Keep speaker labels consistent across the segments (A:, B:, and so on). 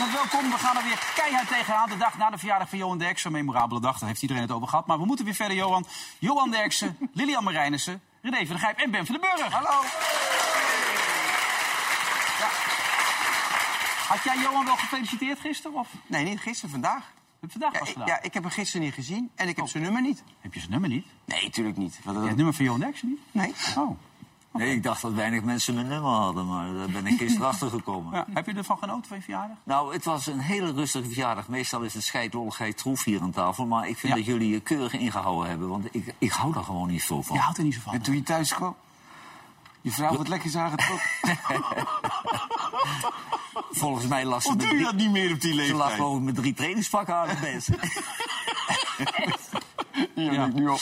A: Hartelijk welkom. We gaan er weer keihard tegenaan. De dag na de verjaardag van Johan Derksen. Een memorabele dag, daar heeft iedereen het over gehad. Maar we moeten weer verder, Johan. Johan Derksen, Lilian Marijnissen, René van der Gijp en Ben van den Burg. Hallo. Ja. Had jij Johan wel gefeliciteerd gisteren? Of
B: Nee, niet gisteren, vandaag.
A: heb vandaag
B: Ja,
A: pas
B: ik,
A: gedaan?
B: ja, ik heb hem gisteren niet gezien en ik heb
A: Oh.
B: zijn nummer niet.
A: Heb je zijn nummer niet?
B: Nee, natuurlijk niet. Wat-
A: Ja, het nummer van Johan Derksen niet?
B: Nee.
A: Oh.
C: Nee, ik dacht dat weinig mensen mijn nummer hadden, maar daar ben ik gisteren achter gekomen.
A: Ja. Heb je ervan genoten van je verjaardag?
C: Nou, het was een hele rustige verjaardag. Meestal is het scheidlolligheid troef hier aan tafel. Maar ik vind
A: Ja.
C: dat jullie je keurig ingehouden hebben. Want ik, ik hou daar gewoon niet zo van.
A: Je houdt er niet zo van.
B: En toen je thuis kwam, je vrouw wat lekker zagen toch?
C: Volgens mij las ze
B: Of doe je
C: drie,
B: dat niet meer op die
C: ze lag
B: leeftijd?
C: gewoon met drie trainingspakken aan het best.
B: Ja,
A: Ja.
B: ik nu op.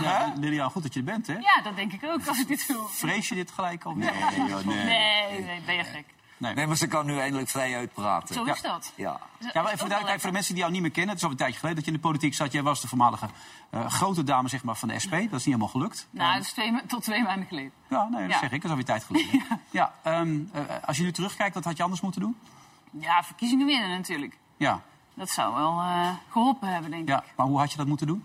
A: Ja, Lilian, goed dat je er bent, hè?
D: Ja, dat denk ik ook als ik dit hoor.
A: Vrees je dit gelijk al? Nee,
B: joh, nee.
D: Nee, nee, ben je gek.
C: Nee, maar ze kan nu eindelijk vrij uitpraten.
D: Zo is dat.
C: Ja.
A: Ja, maar even voor, de, kijk, voor de mensen die jou niet meer kennen, het is al een tijdje geleden dat je in de politiek zat. Jij was de voormalige eh, grote dame zeg maar, van de SP. Dat is niet helemaal gelukt.
D: Nou, dat is twee, tot twee maanden geleden.
A: Ja, nee, dat
D: Ja.
A: zeg ik. Dat is alweer tijd geleden. Ja. ehm, eh, als je nu terugkijkt, wat had je anders moeten doen?
D: Ja, verkiezingen winnen natuurlijk.
A: Ja,
D: Dat zou wel eh, geholpen hebben, denk ik.
A: ja. maar hoe had je dat moeten doen?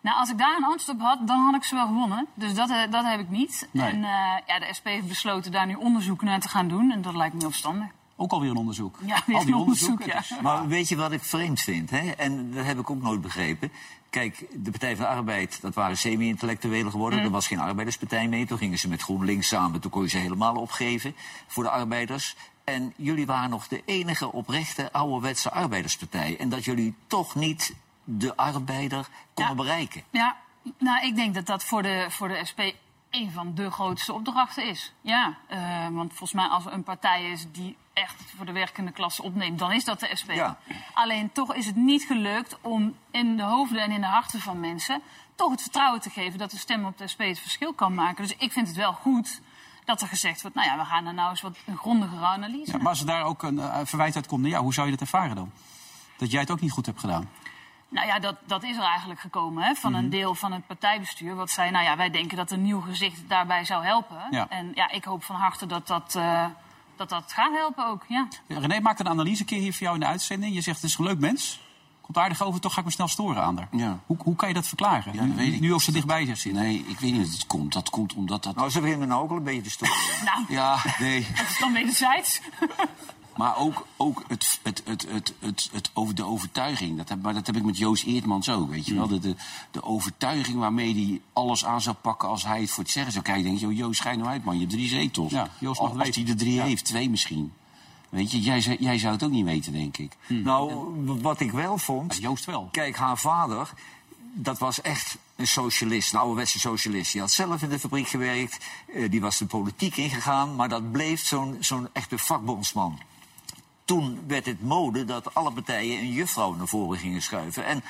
D: Nou, als ik daar een antwoord op had, dan had ik ze wel gewonnen. Dus dat, eh, dat heb ik niet.
A: Nee.
D: En eh, ja, de SP heeft besloten daar nu onderzoek naar te gaan doen. En dat lijkt me opstandig.
A: Ook alweer een onderzoek.
D: Ja, weer
A: Al die
D: een onderzoek,
A: onderzoeken.
D: ja.
C: Maar weet je wat ik vreemd vind? Hè? En dat heb ik ook nooit begrepen. Kijk, de Partij van de Arbeid, dat waren semi-intellectuelen geworden. Er was geen arbeiderspartij mee. Toen gingen ze met GroenLinks samen. Toen kon je ze helemaal opgeven voor de arbeiders. En jullie waren nog de enige oprechte ouderwetse arbeiderspartij. En dat jullie toch niet de arbeider konden
D: Ja.
C: bereiken.
D: Ja, nou, ik denk dat dat voor de, voor de SP een van de grootste opdrachten is. Ja, eh, want volgens mij als er een partij is die echt voor de werkende klasse opneemt, dan is dat de SP.
C: Ja.
D: Alleen toch is het niet gelukt om in de hoofden en in de harten van mensen toch het vertrouwen te geven dat de stem op de SP het verschil kan maken. Dus ik vind het wel goed dat er gezegd wordt, nou ja, we gaan er nou eens wat een grondigere analyse
A: Ja, maar als er daar ook een eh, verwijt uit komt, nou ja, hoe zou je dat ervaren dan? Dat jij het ook niet goed hebt gedaan.
D: Nou ja, dat, dat is er eigenlijk gekomen hè, van
A: Mhm.
D: een deel van het partijbestuur. Wat zei, nou ja, wij denken dat een nieuw gezicht daarbij zou helpen.
A: Ja.
D: En ja, ik hoop van harte dat dat, eh, dat, dat gaat helpen ook. Ja.
A: René maakt een analyse een keer hier voor jou in de uitzending. Je zegt, het is een leuk mens. Komt aardig over, toch ga ik me snel storen aan haar.
E: Ja.
A: Hoe, hoe kan je dat verklaren?
E: Ja, dat
A: nu,
E: weet ik
A: nu ook zo dichtbij zit.
E: Nee, ik weet niet hoe het komt. Dat komt omdat dat...
C: Nou, ze beginnen me nou ook al een beetje te storen.
D: Nou,
E: Ja, nee.
D: dat is dan wederzijds.
E: Maar ook, ook het, het, het, het, het, het over de overtuiging. Dat heb, maar dat heb ik met Joost Eertmans ook, weet je wel. De, de, de overtuiging waarmee hij alles aan zou pakken als hij het voor het zeggen zou krijgen. denk je, Joost, schijn nou uit, man. Je hebt drie zetels.
A: Ja, Joost mag
E: als hij er drie
A: Ja.
E: heeft, twee misschien. Weet je, jij, zou- jij zou het ook niet weten, denk ik.
C: Nou, wat ik wel vond...
A: Ja, Joost wel.
C: Kijk, haar vader, dat was echt een socialist, een ouderwetse socialist. Die had zelf in de fabriek gewerkt, eh, die was de politiek ingegaan... maar dat bleef zo'n zo'n echte vakbondsman. Toen werd het mode dat alle partijen een juffrouw naar voren gingen schuiven. En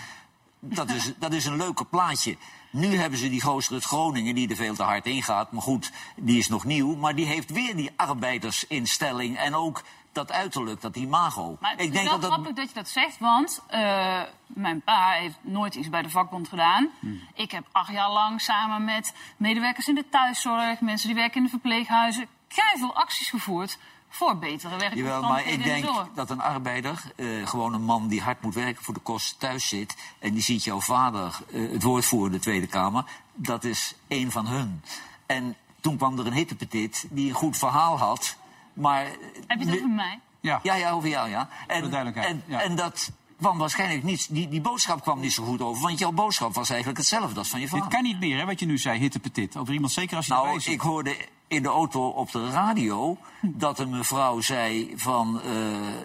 C: dat is, dat is een leuke plaatje. Nu hebben ze die gozer uit Groningen die er veel te hard in gaat. Maar goed, die is nog nieuw. Maar die heeft weer die arbeidersinstelling en ook dat uiterlijk, dat imago.
D: Maar het is wel grappig dat je dat zegt, want eh, mijn pa heeft nooit iets bij de vakbond gedaan.
A: Hmm.
D: Ik heb acht jaar lang samen met medewerkers in de thuiszorg, mensen die werken in de verpleeghuizen, veel acties gevoerd voor betere
C: Jawel, maar ik
D: werkomstandigheden
C: denk dat een arbeider, eh, gewoon een man die hard moet werken voor de kost, thuis zit. en die ziet jouw vader eh, het woord voeren in de Tweede Kamer. dat is één van hun. En toen kwam er een hittepetit die een goed verhaal had. Maar.
D: Heb je het over mij?
A: Ja.
C: Ja, ja, over jou, ja. En,
A: de duidelijkheid,
C: En,
A: ja.
C: en dat kwam waarschijnlijk niet. Die, die boodschap kwam niet zo goed over. Want jouw boodschap was eigenlijk hetzelfde als van je vader.
A: Dit kan niet meer, hè, wat je nu zei, hitte petit. Over iemand, zeker als je
C: Nou, ik hoorde in de auto op de radio dat een mevrouw zei van, eh,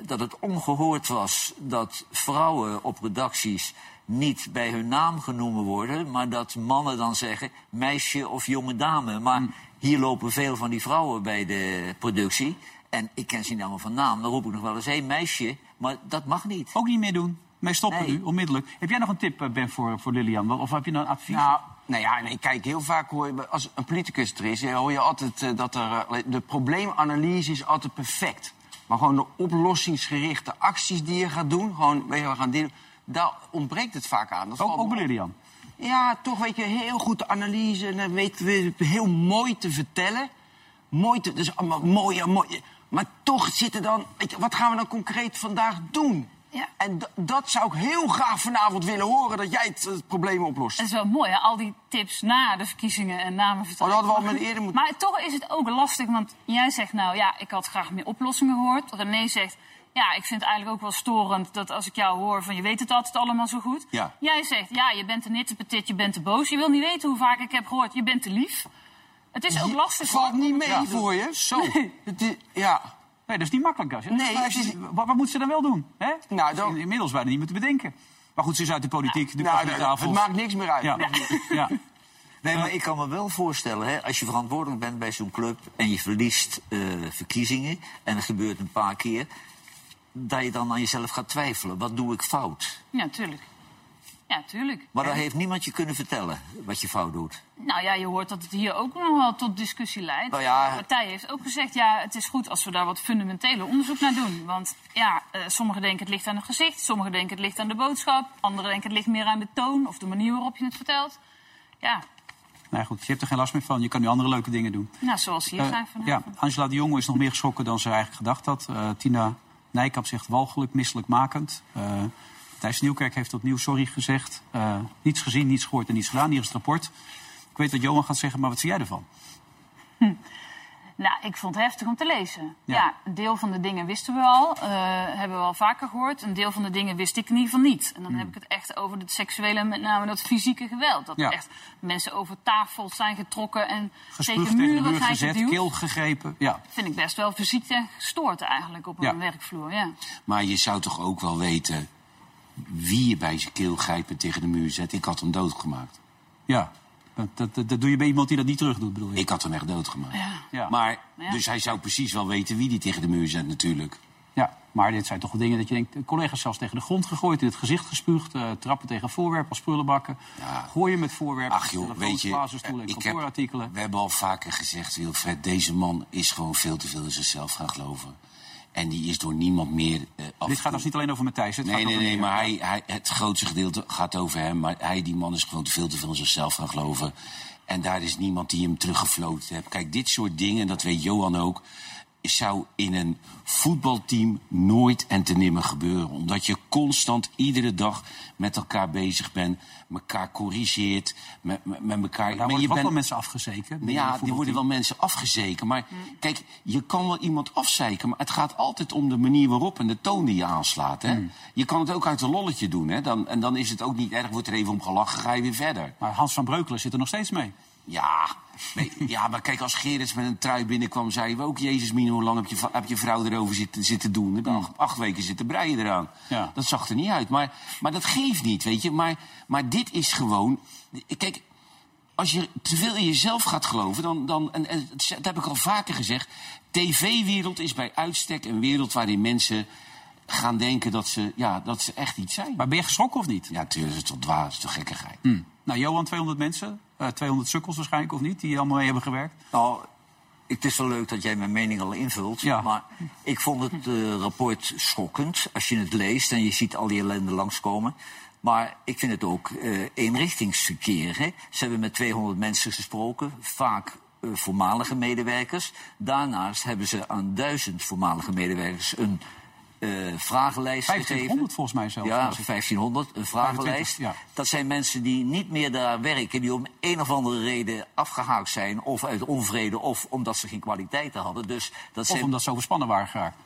C: dat het ongehoord was dat vrouwen op redacties niet bij hun naam genoemd worden, maar dat mannen dan zeggen meisje of jonge dame. Maar hier lopen veel van die vrouwen bij de productie. En ik ken ze niet allemaal van naam. Dan roep ik nog wel eens, hé meisje. Maar dat mag niet.
A: Ook niet meer doen. Mee stoppen
C: Nee.
A: nu, onmiddellijk. Heb jij nog een tip, eh, Ben, voor, voor Lilian? Of heb je nog een advies?
B: Nou, nou ja, nee, kijk, heel vaak hoor je, als een politicus er is, hoor je altijd eh, dat er, eh, de probleemanalyse is altijd perfect. Maar gewoon de oplossingsgerichte acties die je gaat doen, gewoon, weet je, we gaan dit, daar ontbreekt het vaak aan. Dat
A: ook
B: valt
A: ook
B: me
A: bij
B: op.
A: Lilian.
B: Ja, toch weet je, heel goed de analyse en dan weten we heel mooi te vertellen. Mooi te, dus allemaal mooie, mooie. Maar toch zit er dan, weet je, wat gaan we dan concreet vandaag doen?
D: Ja.
B: En dat zou ik heel graag vanavond willen horen, dat jij het, het probleem oplost.
D: Het is wel mooi, hè? al die tips na de verkiezingen en na mijn.
B: Oh, dat hadden we al eerder moeten-
D: Maar toch is het ook lastig, want jij zegt nou ja, ik had graag meer oplossingen gehoord. René zegt, ja, ik vind het eigenlijk ook wel storend dat als ik jou hoor van je weet het altijd allemaal zo goed.
E: Ja.
D: Jij zegt, ja, je bent te nittepetit, je bent te boos. Je wil niet weten hoe vaak ik heb gehoord, je bent te lief. Het is ook lastig.
B: Valt
D: hoor.
B: niet mee
A: Ja.
B: voor je. Zo. Het ja.
A: Nee, dat is niet makkelijk. Als je,
B: Nee, het is-
A: wat, wat moet ze dan wel doen? Hè?
B: Nou, dan-
A: Inmiddels bijna niet meer te bedenken. Maar goed, ze is uit de politiek. Nu
B: Nou,
A: de
B: het
A: tafel.
B: maakt niks meer uit.
A: Ja. ja.
C: Nee, maar ik kan me wel voorstellen, hè, als je verantwoordelijk bent bij zo'n club en je verliest eh, verkiezingen, en dat gebeurt een paar keer, dat je dan aan jezelf gaat twijfelen. Wat doe ik fout?
D: Ja, tuurlijk. Ja, tuurlijk.
C: Maar dan heeft niemand je kunnen vertellen wat je fout doet.
D: Nou ja, je hoort dat het hier ook nog wel tot discussie leidt.
C: Nou ja.
D: De partij heeft ook gezegd, ja, het is goed als we daar wat fundamentele onderzoek naar doen. Want ja, eh, sommigen denken het ligt aan het gezicht, sommigen denken het ligt aan de boodschap, anderen denken het ligt meer aan de toon of de manier waarop je het vertelt. Ja,
A: Nou goed, je hebt er geen last meer van. Je kan nu andere leuke dingen doen.
D: nou, zoals hier
A: Eh,
D: zijn
A: ja. Angela de Jonge is nog meer geschrokken dan ze eigenlijk gedacht had. Eh, Tina Nijkamp zegt walgelijk, misselijkmakend. Eh Thijs Nieuwkerk heeft opnieuw sorry gezegd. Eh, niets gezien, niets gehoord en niets gedaan. Hier is het rapport. Ik weet wat Johan gaat zeggen, maar wat zie jij ervan?
D: Nou, ik vond het heftig om te lezen.
A: Ja.
D: Ja, een deel van de dingen wisten we al, eh, hebben we al vaker gehoord. Een deel van de dingen wist ik in ieder geval niet. En dan heb ik het echt over het seksuele en met name dat fysieke geweld. Dat.
A: Ja.
D: echt mensen over tafel zijn getrokken en
A: Gespuugd
D: tegen muren zijn
A: gezet,
D: geduwd.
A: keel gegrepen. Ja.
D: vind ik best wel fysiek en gestoord eigenlijk op
A: Ja.
D: een werkvloer. Ja.
E: Maar je zou toch ook wel weten wie je bij zijn keel grijpt en tegen de muur zet. Ik had hem doodgemaakt.
A: ja. Dat, dat, dat, doe je bij iemand die dat niet terug doet, bedoel je?
E: Ik had hem echt doodgemaakt.
A: Ja.
E: Maar,
D: Ja.
E: dus hij zou precies wel weten wie die tegen de muur zet natuurlijk.
A: Ja, maar dit zijn toch wel dingen dat je denkt... collega's zelfs tegen de grond gegooid, in het gezicht gespuugd... eh, trappen tegen voorwerpen als spullenbakken...
E: Ja.
A: gooien met voorwerpen,
E: Ach joh, weet je,
A: en
E: ik heb, we hebben al vaker gezegd, Wilfred, deze man is gewoon veel te veel in zichzelf gaan geloven. En die is door niemand meer af
A: Dit gaat dus niet alleen over Matthijs. Het
E: Nee,
A: gaat
E: nee, nee, maar hij, hij, het grootste gedeelte gaat over hem. Maar hij, die man, is gewoon te veel te veel in zichzelf gaan geloven. En daar is niemand die hem teruggefloten heeft. Kijk, dit soort dingen, dat weet Johan ook... zou in een voetbalteam nooit en te nimmer gebeuren. Omdat je constant iedere dag met elkaar bezig bent. elkaar corrigeert, met, met, met elkaar...
A: Daar
E: maar
A: worden
E: je bent-
A: wel mensen afgezeken.
E: ja, er worden wel mensen afgezeken. Maar kijk, je kan wel iemand afzeiken. Maar het gaat altijd om de manier waarop en de toon die je aanslaat. Hè? Je kan het ook uit een lolletje doen. Hè? Dan, en dan is het ook niet erg. Wordt er even om gelachen, ga je weer verder.
A: Maar Hans van Breukelen zit er nog steeds mee.
E: Ja, nee, ja maar kijk, als Gerrits met een trui binnenkwam... zeiden we ook, Jezus Mino, hoe lang heb je, heb je vrouw erover zitten, zitten doen? Ik heb acht, acht weken zitten breien eraan.
A: Ja.
E: Dat zag er niet uit. Maar, maar dat geeft niet, weet je. Maar, maar dit is gewoon... Kijk, als je te veel in jezelf gaat geloven, dan, dan en, en dat heb ik al vaker gezegd. TV-wereld is bij uitstek een wereld waarin mensen gaan denken dat ze, ja, dat ze echt iets zijn.
A: Maar ben je geschrokken of niet?
E: Ja, natuurlijk, dat is toch dwaas, dat is toch gekkigheid.
A: Nou, Johan, 200 mensen. eh 200 sukkels waarschijnlijk of niet, die allemaal mee hebben gewerkt.
C: Nou, het is wel leuk dat jij mijn mening al invult.
A: Ja.
C: Maar ik vond het eh, rapport schokkend als je het leest en je ziet al die ellende langskomen. Maar ik vind het ook eh eenrichtingsverkeer. Hè? Ze hebben met 200 mensen gesproken, vaak eh, voormalige medewerkers. Daarnaast hebben ze aan duizend voormalige medewerkers een eh, vragenlijst gegeven.
A: 2500 volgens mij zelfs.
C: Ja,
A: Als ik-
C: 1500, een vragenlijst.
A: 25, ja.
C: Dat zijn mensen die niet meer daar werken, die om een of andere reden afgehaakt zijn, of uit onvrede, of omdat ze geen kwaliteiten hadden. Dus dat
A: Of
C: zijn,
A: omdat ze overspannen waren geraakt.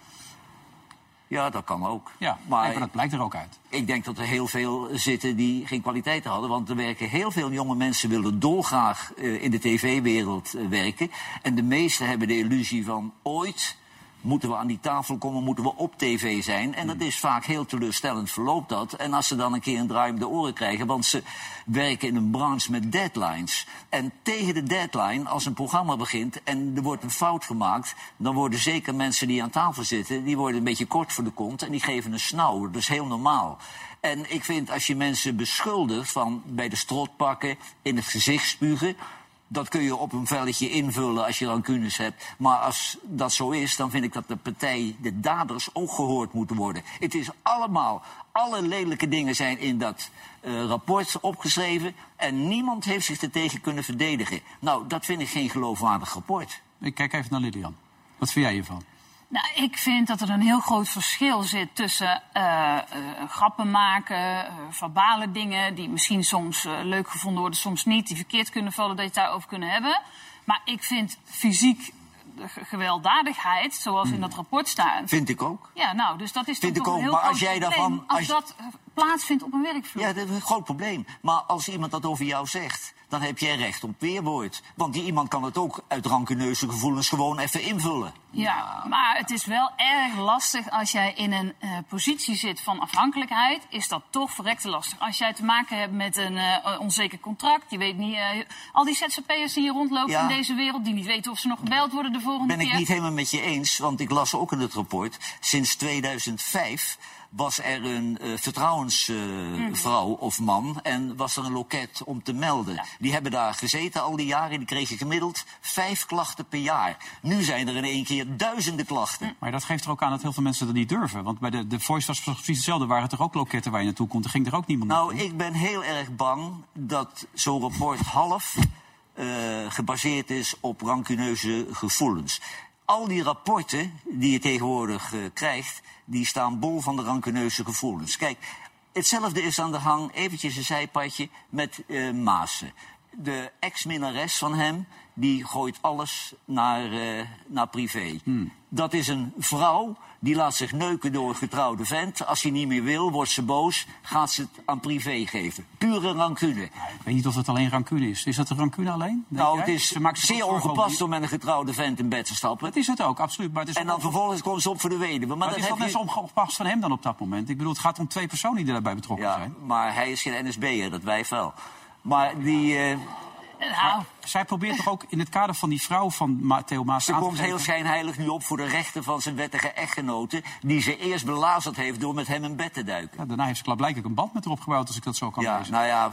C: Ja, dat kan ook.
A: Ja,
C: maar
A: dat blijkt er ook uit.
C: ik denk dat er heel veel zitten die geen kwaliteiten hadden. Want er werken heel veel jonge mensen willen dolgraag eh, in de tv-wereld eh, werken. En de meesten hebben de illusie van ooit moeten we aan die tafel komen, moeten we op tv zijn. En dat is vaak heel teleurstellend verloopt dat. En als ze dan een keer een draai om de oren krijgen, want ze werken in een branche met deadlines. En tegen de deadline, als een programma begint en er wordt een fout gemaakt, dan worden zeker mensen die aan tafel zitten, die worden een beetje kort voor de kont en die geven een snauw. Dat is heel normaal. En ik vind als je mensen beschuldigt van bij de strot pakken, in het gezicht spugen. Dat kun je op een velletje invullen als je rancunes hebt. Maar als dat zo is, dan vind ik dat de partij, de daders, ook gehoord moeten worden. Het is allemaal, alle lelijke dingen zijn in dat eh, rapport opgeschreven. En niemand heeft zich er tegen kunnen verdedigen. Nou, dat vind ik geen geloofwaardig rapport.
A: Ik kijk even naar Lilian. Wat vind jij hiervan?
D: Nou, ik vind dat er een heel groot verschil zit tussen eh, eh, grappen maken, eh, verbale dingen die misschien soms leuk gevonden worden, soms niet, die verkeerd kunnen vallen, dat je het daarover kunnen hebben. Maar ik vind fysiek gewelddadigheid, zoals in dat rapport staat.
C: Vind ik ook.
D: Ja, nou, dus dat is
C: Vind
D: toch
C: ik ook,
D: heel
C: maar als jij daarvan-
D: als,
C: als-
D: dat plaatsvindt op een werkvloer.
C: Ja, dat is een groot probleem. Maar als iemand dat over jou zegt, dan heb jij recht op weerwoord. Want die iemand kan het ook uit rancuneuze gevoelens gewoon even invullen.
D: Ja, maar het is wel erg lastig als jij in een eh, positie zit van afhankelijkheid. Is dat toch verrekte lastig. Als jij te maken hebt met een eh, onzeker contract. Je weet niet. eh, al die ZZP'ers die hier rondlopen
C: Ja.
D: in deze wereld. die niet weten of ze nog gebeld worden de volgende
C: Ben ik
D: keer.
C: niet helemaal met je eens, want ik las ook in het rapport... sinds 2005 was er een eh, vertrouwensvrouw of man... en was er een loket om te melden. Die hebben daar gezeten al die jaren, die kregen gemiddeld vijf klachten per jaar. Nu zijn er in één keer duizenden klachten.
A: Maar dat geeft er ook aan dat heel veel mensen dat niet durven. Want bij de, de Voice was precies hetzelfde. Waren er toch ook loketten waar je naartoe kon? Er ging er ook niemand
C: Nou,
A: naartoe.
C: ik ben heel erg bang dat zo'n rapport half eh, gebaseerd is op rancuneuze gevoelens. Al die rapporten die je tegenwoordig eh, krijgt, die staan bol van de rancuneuze gevoelens. Kijk, hetzelfde is aan de hang, eventjes een zijpadje, met Maassen. De ex-minnares van hem, die gooit alles naar, eh, naar privé. Dat is een vrouw die laat zich neuken door een getrouwde vent. Als hij niet meer wil, wordt ze boos, gaat ze het aan privé geven. Pure rancune.
A: Ik weet niet of het alleen rancune is. Is dat een rancune alleen?
C: Nou, het is
A: Ze
C: zeer
A: over
C: ongepast om met een getrouwde vent in bed te stappen.
A: Het is het ook, absoluut. Maar het is
C: En dan vervolgens komt ze op voor de weduwe. Maar,
A: Maar
C: dat
A: het is toch net
C: je...
A: zo ongepast van hem dan op dat moment? Ik bedoel, het gaat om twee personen die daarbij betrokken
C: Ja,
A: zijn.
C: maar hij is geen NSB'er, dat wij wel. Maar die, eh,
D: Nou,
A: Zij probeert toch ook in het kader van die vrouw van Ma Theo Maas
C: ze komt heel schijnheilig nu op voor de rechten van zijn wettige echtgenote... die ze eerst belazerd heeft door met hem in bed te duiken.
A: Ja, daarna heeft ze klaarblijkelijk een band met haar opgebouwd, als ik dat zo kan
C: Ja,
A: lezen.
C: nou ja,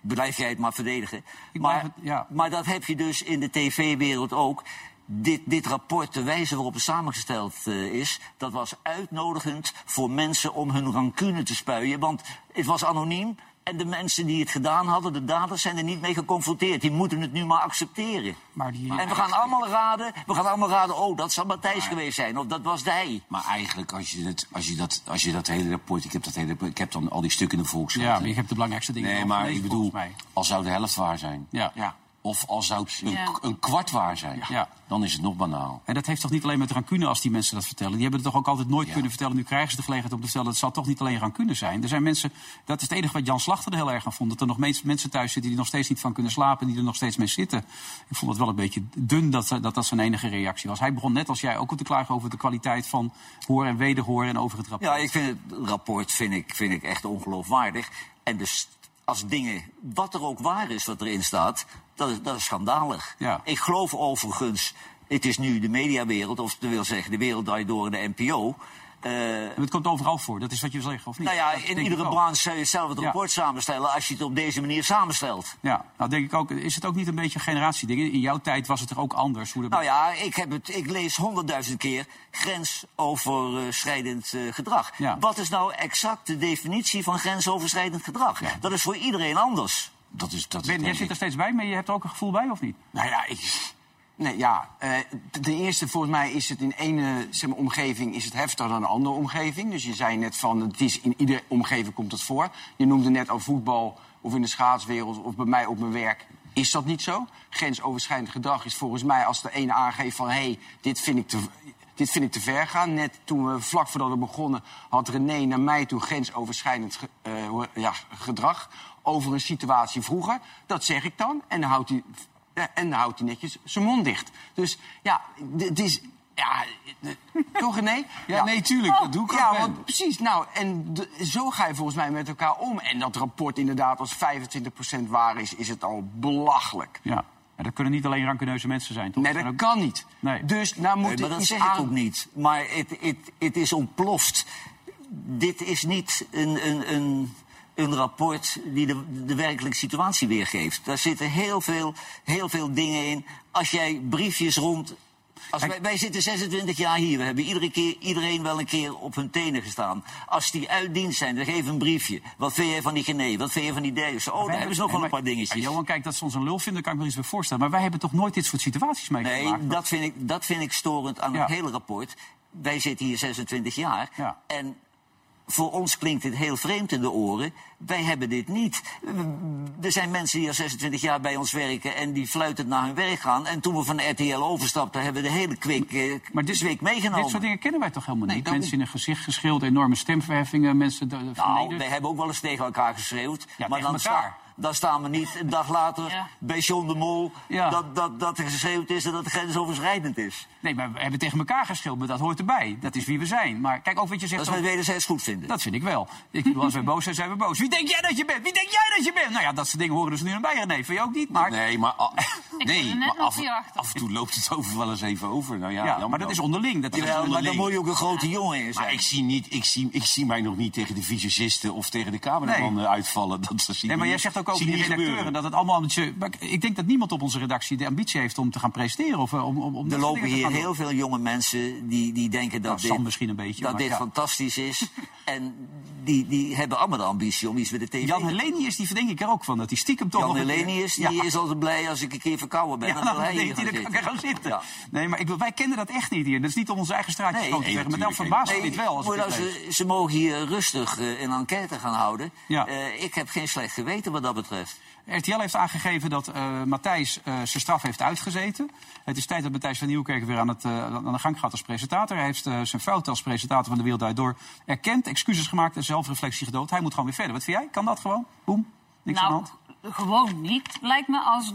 C: blijf jij het maar verdedigen.
A: Ik
C: maar,
A: het- ja.
C: maar dat heb je dus in de tv-wereld ook. Dit, dit rapport, de wijze waarop het samengesteld eh, is... dat was uitnodigend voor mensen om hun rancune te spuien. Want het was anoniem en de mensen die het gedaan hadden, de daders... zijn er niet mee geconfronteerd. Die moeten het nu maar accepteren.
A: Maar die-
C: En we gaan allemaal raden, we gaan allemaal raden... oh, dat zal Matthijs geweest zijn, of dat was hij.
E: Maar eigenlijk, als je, het, als, je dat, als je dat hele rapport... Ik heb, dat hele, ik heb dan al die stukken in de Volkskrant.
A: Ja, maar je hebt de belangrijkste dingen
E: Nee, maar ik bedoel, al zou de helft waar zijn...
A: Ja.
B: Ja.
E: Of al zou het een,
D: Ja.
E: een kwart waar zijn...
A: Ja.
E: dan is het nog banaal.
A: En dat heeft toch niet alleen met rancune als die mensen dat vertellen. Die hebben het toch ook altijd nooit
E: Ja.
A: kunnen vertellen. Nu krijgen ze de gelegenheid om te vertellen. Het zal toch niet alleen rancune zijn. Er zijn mensen, dat is het enige wat Jan Slachter er heel erg aan vond. Dat er nog mens- mensen thuis zitten die er nog steeds niet van kunnen slapen. Die er nog steeds mee zitten. Ik vond het wel een beetje dun dat dat, dat zijn enige reactie was. Hij begon net als jij ook te klagen over de kwaliteit van horen en wederhoren. En over het rapport.
C: Ja, ik vind het rapport vind ik, vind ik echt ongeloofwaardig. En dus als dingen, wat er ook waar is wat erin staat, dat is, dat is schandalig.
A: Ja.
C: Ik geloof overigens, het is nu de mediawereld, of dat wil zeggen de wereld draait door de NPO. Eh,
A: het komt overal voor. Dat is wat je zegt, of niet?
C: nou ja,
A: Dat
C: in iedere branche zou je zelf het
A: Ja.
C: rapport samenstellen als je het op deze manier samenstelt.
A: Ja, nou denk ik ook. Is het ook niet een beetje een generatieding? In jouw tijd was het er ook anders. Hoe de...
C: Nou ja, ik, heb het, ik lees honderdduizend keer grensoverschrijdend eh, gedrag.
A: Ja.
C: Wat is nou exact de definitie van grensoverschrijdend gedrag? Dat is voor iedereen anders.
E: Dat is, dat is
A: Ben, jij zit er steeds bij, maar je hebt er ook een gevoel bij, of niet?
B: Nou ja, ik... Nee, ja. eh, ten eerste, volgens mij is het in ene zeg maar, omgeving is het heftiger dan een andere omgeving. Dus je zei net van, het is in iedere omgeving komt het voor. Je noemde net over voetbal of in de schaatswereld of bij mij op mijn werk. Is dat niet zo? Grensoverschrijdend gedrag is volgens mij als de ene aangeeft van... hé, hey, dit vind ik te... Dit vind ik te ver gaan. Net toen we vlak voordat we begonnen, had René naar mij toe grensoverschrijdend ge- eh, ja, gedrag over een situatie vroeger. Dat zeg ik dan. En dan houdt hij en dan houdt hij netjes zijn mond dicht. Dus ja, het is, Ja, eh, toch nee?
E: Ja, nee, tuurlijk. Dat doe ik ook
B: Ja, want precies. Nou, en de- zo ga je volgens mij met elkaar om. En dat rapport inderdaad, als 25% waar is, is het al belachelijk.
A: Ja. Maar dat kunnen niet alleen rankeneuze mensen zijn, toch?
B: Nee, dat
A: ook-
B: kan niet.
A: Nee.
B: Dus nou moet
C: Nee, maar dat zeg ik
B: aan-
C: ook niet. Maar het, het, het is ontploft. Dit is niet een, een, een, een rapport die de, de werkelijke situatie weergeeft. Daar zitten heel veel, heel veel dingen in. Als jij briefjes rond... Als wij, wij zitten 26 jaar hier. We hebben iedere keer, iedereen wel een keer op hun tenen gestaan. Als die uit dienst zijn, dan geef een briefje. Wat vind jij van die Gené? Wat vind je van die Deus? Oh, daar hebben ze nog wel een paar dingetjes.
A: Ja, Johan, kijk, dat ze ons een lul vinden, kan ik me iets bij voorstellen. Maar wij hebben toch nooit dit soort situaties meegemaakt?
C: Nee, dat vind ik, dat vind ik storend aan
A: Ja.
C: het hele rapport. Wij zitten hier 26 jaar.
A: Ja.
C: En voor ons klinkt dit heel vreemd in de oren. Wij hebben dit niet. Er zijn mensen die al 26 jaar bij ons werken en die fluitend naar hun werk gaan. En toen we van RTL overstapten, hebben we de hele kwik, eh,
A: Maar dit,
C: week meegenomen.
A: dit soort dingen kennen wij toch helemaal
B: Nee,
A: niet? Mensen in een gezicht geschild, enorme stemverheffingen, mensen de,
C: Nou, wij hebben ook wel eens tegen elkaar geschreeuwd.
A: Ja,
C: maar
A: tegen
C: dan,
A: elkaar.
C: Dan staan we niet een dag later
D: Ja.
C: bij John de Mol...
A: Ja.
C: Dat, dat, dat er geschreeuwd is en dat het grensoverschrijdend is.
A: Nee, maar we hebben tegen elkaar geschild, maar dat hoort erbij. Dat is wie we zijn. Maar kijk, ook wat je zegt...
C: Dat we wederzijds goed vinden.
A: Dat vind ik wel. Ik bedoel, als wij boos zijn, zijn we boos. Wie denk jij dat je bent? Wie denk jij dat je bent? Nou ja, dat soort dingen horen dus nu aan bij. Nee, vind je ook niet? Maar,
E: Nee, maar, nee, maar af, en toe loopt het over wel eens even over. Nou ja,
A: maar dat is onderling. Dat is
C: Jawel, maar dan
E: onderling.
C: moet je ook een grote jongen in zijn.
E: Maar ik zie, niet, ik, zie, ik zie mij nog niet tegen de visagisten of tegen de cameraman
A: Nee.
E: uitvallen. Dat, dat zie ik
A: Nee, maar
E: niet-
A: jij zegt ook over
E: zie
A: die redacteuren dat het allemaal... maar ik denk dat niemand op onze redactie de ambitie heeft om te gaan presteren. Of, eh, om, om, om
C: Er lopen hier
A: doen.
C: heel veel jonge mensen die, die denken dat
A: Nou,
C: dit,
A: misschien een beetje,
C: dat dit
A: ja.
C: fantastisch is. en die, die hebben allemaal de ambitie om iets met de tv
A: Jan. Helenius, die verdenk ik er ook van. Dat hij stiekem toch
C: Jan Helenius die
A: Ja.
C: is altijd blij als ik een keer verkouden ben.
A: Ja,
C: dan hij
A: kan ik gaan zitten. Nee, maar ik, wij kennen dat echt niet hier. Dat is niet om onze eigen straatjes
C: Nee,
A: te
E: nee,
A: zeggen. Maar dan verbaast
C: Nee,
A: me dit wel. Als
C: nou,
A: het
C: ze, ze mogen hier rustig eh, een enquête gaan houden. Eh, ik heb geen slecht geweten wat dat betreft.
A: RTL heeft aangegeven dat eh, Matthijs eh, zijn straf heeft uitgezeten. Het is tijd dat Matthijs van Nieuwkerk weer aan, het, eh, aan de gang gaat als presentator. Hij heeft zijn fout als presentator van De Wereld Draait Door erkend, excuses gemaakt en zelfreflectie gedood. Hij moet gewoon weer verder. Wat vind jij? Kan dat gewoon? Boem? Niks aan de
D: Nou,
A: hand?
D: gewoon niet. Lijkt me als.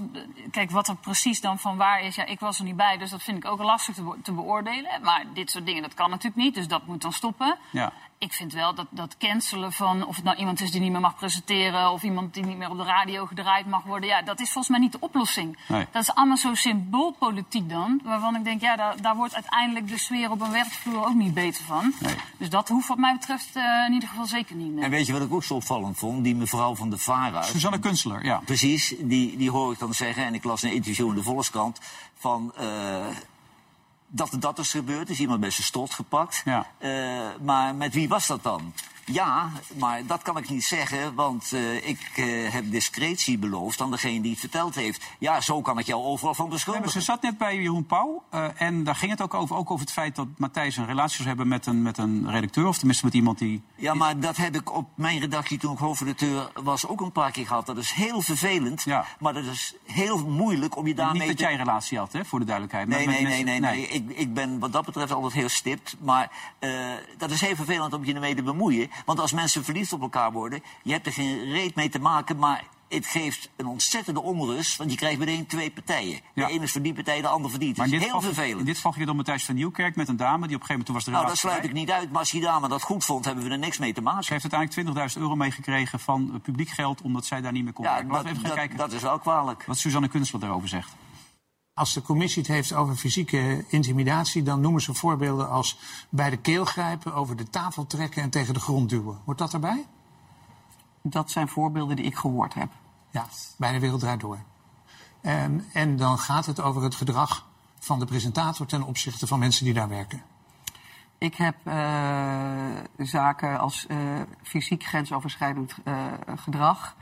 D: Kijk, wat er precies dan van waar is. Ja, ik was er niet bij, dus dat vind ik ook lastig te, be- te beoordelen. Maar dit soort dingen, dat kan natuurlijk niet. Dus dat moet dan stoppen.
A: Ja.
D: Ik vind wel dat, dat cancelen van. of het nou iemand is die niet meer mag presenteren. of iemand die niet meer op de radio gedraaid mag worden. Ja, dat is volgens mij niet de oplossing.
A: Nee.
D: Dat is allemaal zo symboolpolitiek dan. Waarvan ik denk, ja, daar, daar wordt uiteindelijk de sfeer op een werkvloer ook niet beter van.
A: Nee.
D: Dus dat hoeft wat mij betreft eh, in ieder geval zeker niet. nee.
C: En weet je wat ik ook zo opvallend vond? Die mevrouw van de VARA.
A: Suzanne Kunstler, ja.
C: Precies, die, die hoor ik dan zeggen, en ik las een interview in de Volkskrant, van eh, dat dat is gebeurd, is iemand bij zijn stot gepakt.
A: Ja.
C: Eh, maar met wie was dat dan? Ja, maar dat kan ik niet zeggen, want eh, ik eh, heb discretie beloofd aan degene die het verteld heeft. Ja, zo kan ik jou overal van
A: Nee,
C: beschuldigen.
A: ze zat net bij Jeroen Pauw. eh, en daar ging het ook over, ook over het feit dat Matthijs een relatie zou hebben met een, met een redacteur. Of tenminste met iemand die.
C: Ja, maar dat heb ik op mijn redactie toen ik hoofdredacteur was ook een paar keer gehad. Dat is heel vervelend,
A: Ja.
C: maar dat is heel moeilijk om je daarmee
A: niet dat
C: te...
A: jij een relatie had, hè, voor de duidelijkheid.
C: Nee, nee, nee, nee, nee. Ik, ik ben wat dat betreft altijd heel stipt. Maar dat is heel vervelend om je ermee te bemoeien. Want als mensen verliefd op elkaar worden, je hebt er geen reet mee te maken, maar het geeft een ontzettende onrust. Want je krijgt meteen twee partijen.
A: Ja.
C: De ene is voor die partij, de ander voor die. Het
A: Maar
C: is heel vervelend.
A: in dit geval ging het om Matthijs van Nieuwkerk met een dame die op een gegeven moment toen was de
C: nou, dat sluit ik niet uit. Maar als die dame dat goed vond, hebben we er niks mee te
A: Ze
C: maken.
A: heeft uiteindelijk 20.000 euro meegekregen van publiek geld omdat zij daar niet meer kon
C: Ja,
A: werken.
C: Dat,
A: even gaan
C: dat,
A: kijken
C: dat is wel kwalijk.
A: wat Suzanne Kunstler daarover zegt.
F: Als de commissie het heeft over fysieke intimidatie, dan noemen ze voorbeelden als bij de keel grijpen, over de tafel trekken en tegen de grond duwen. Hoort dat erbij?
G: Dat zijn voorbeelden die ik gehoord heb.
F: Ja, bij de wereld draait door. En, en dan gaat het over het gedrag van de presentator ten opzichte van mensen die daar werken.
G: Ik heb eh, zaken als eh, fysiek grensoverschrijdend eh, gedrag.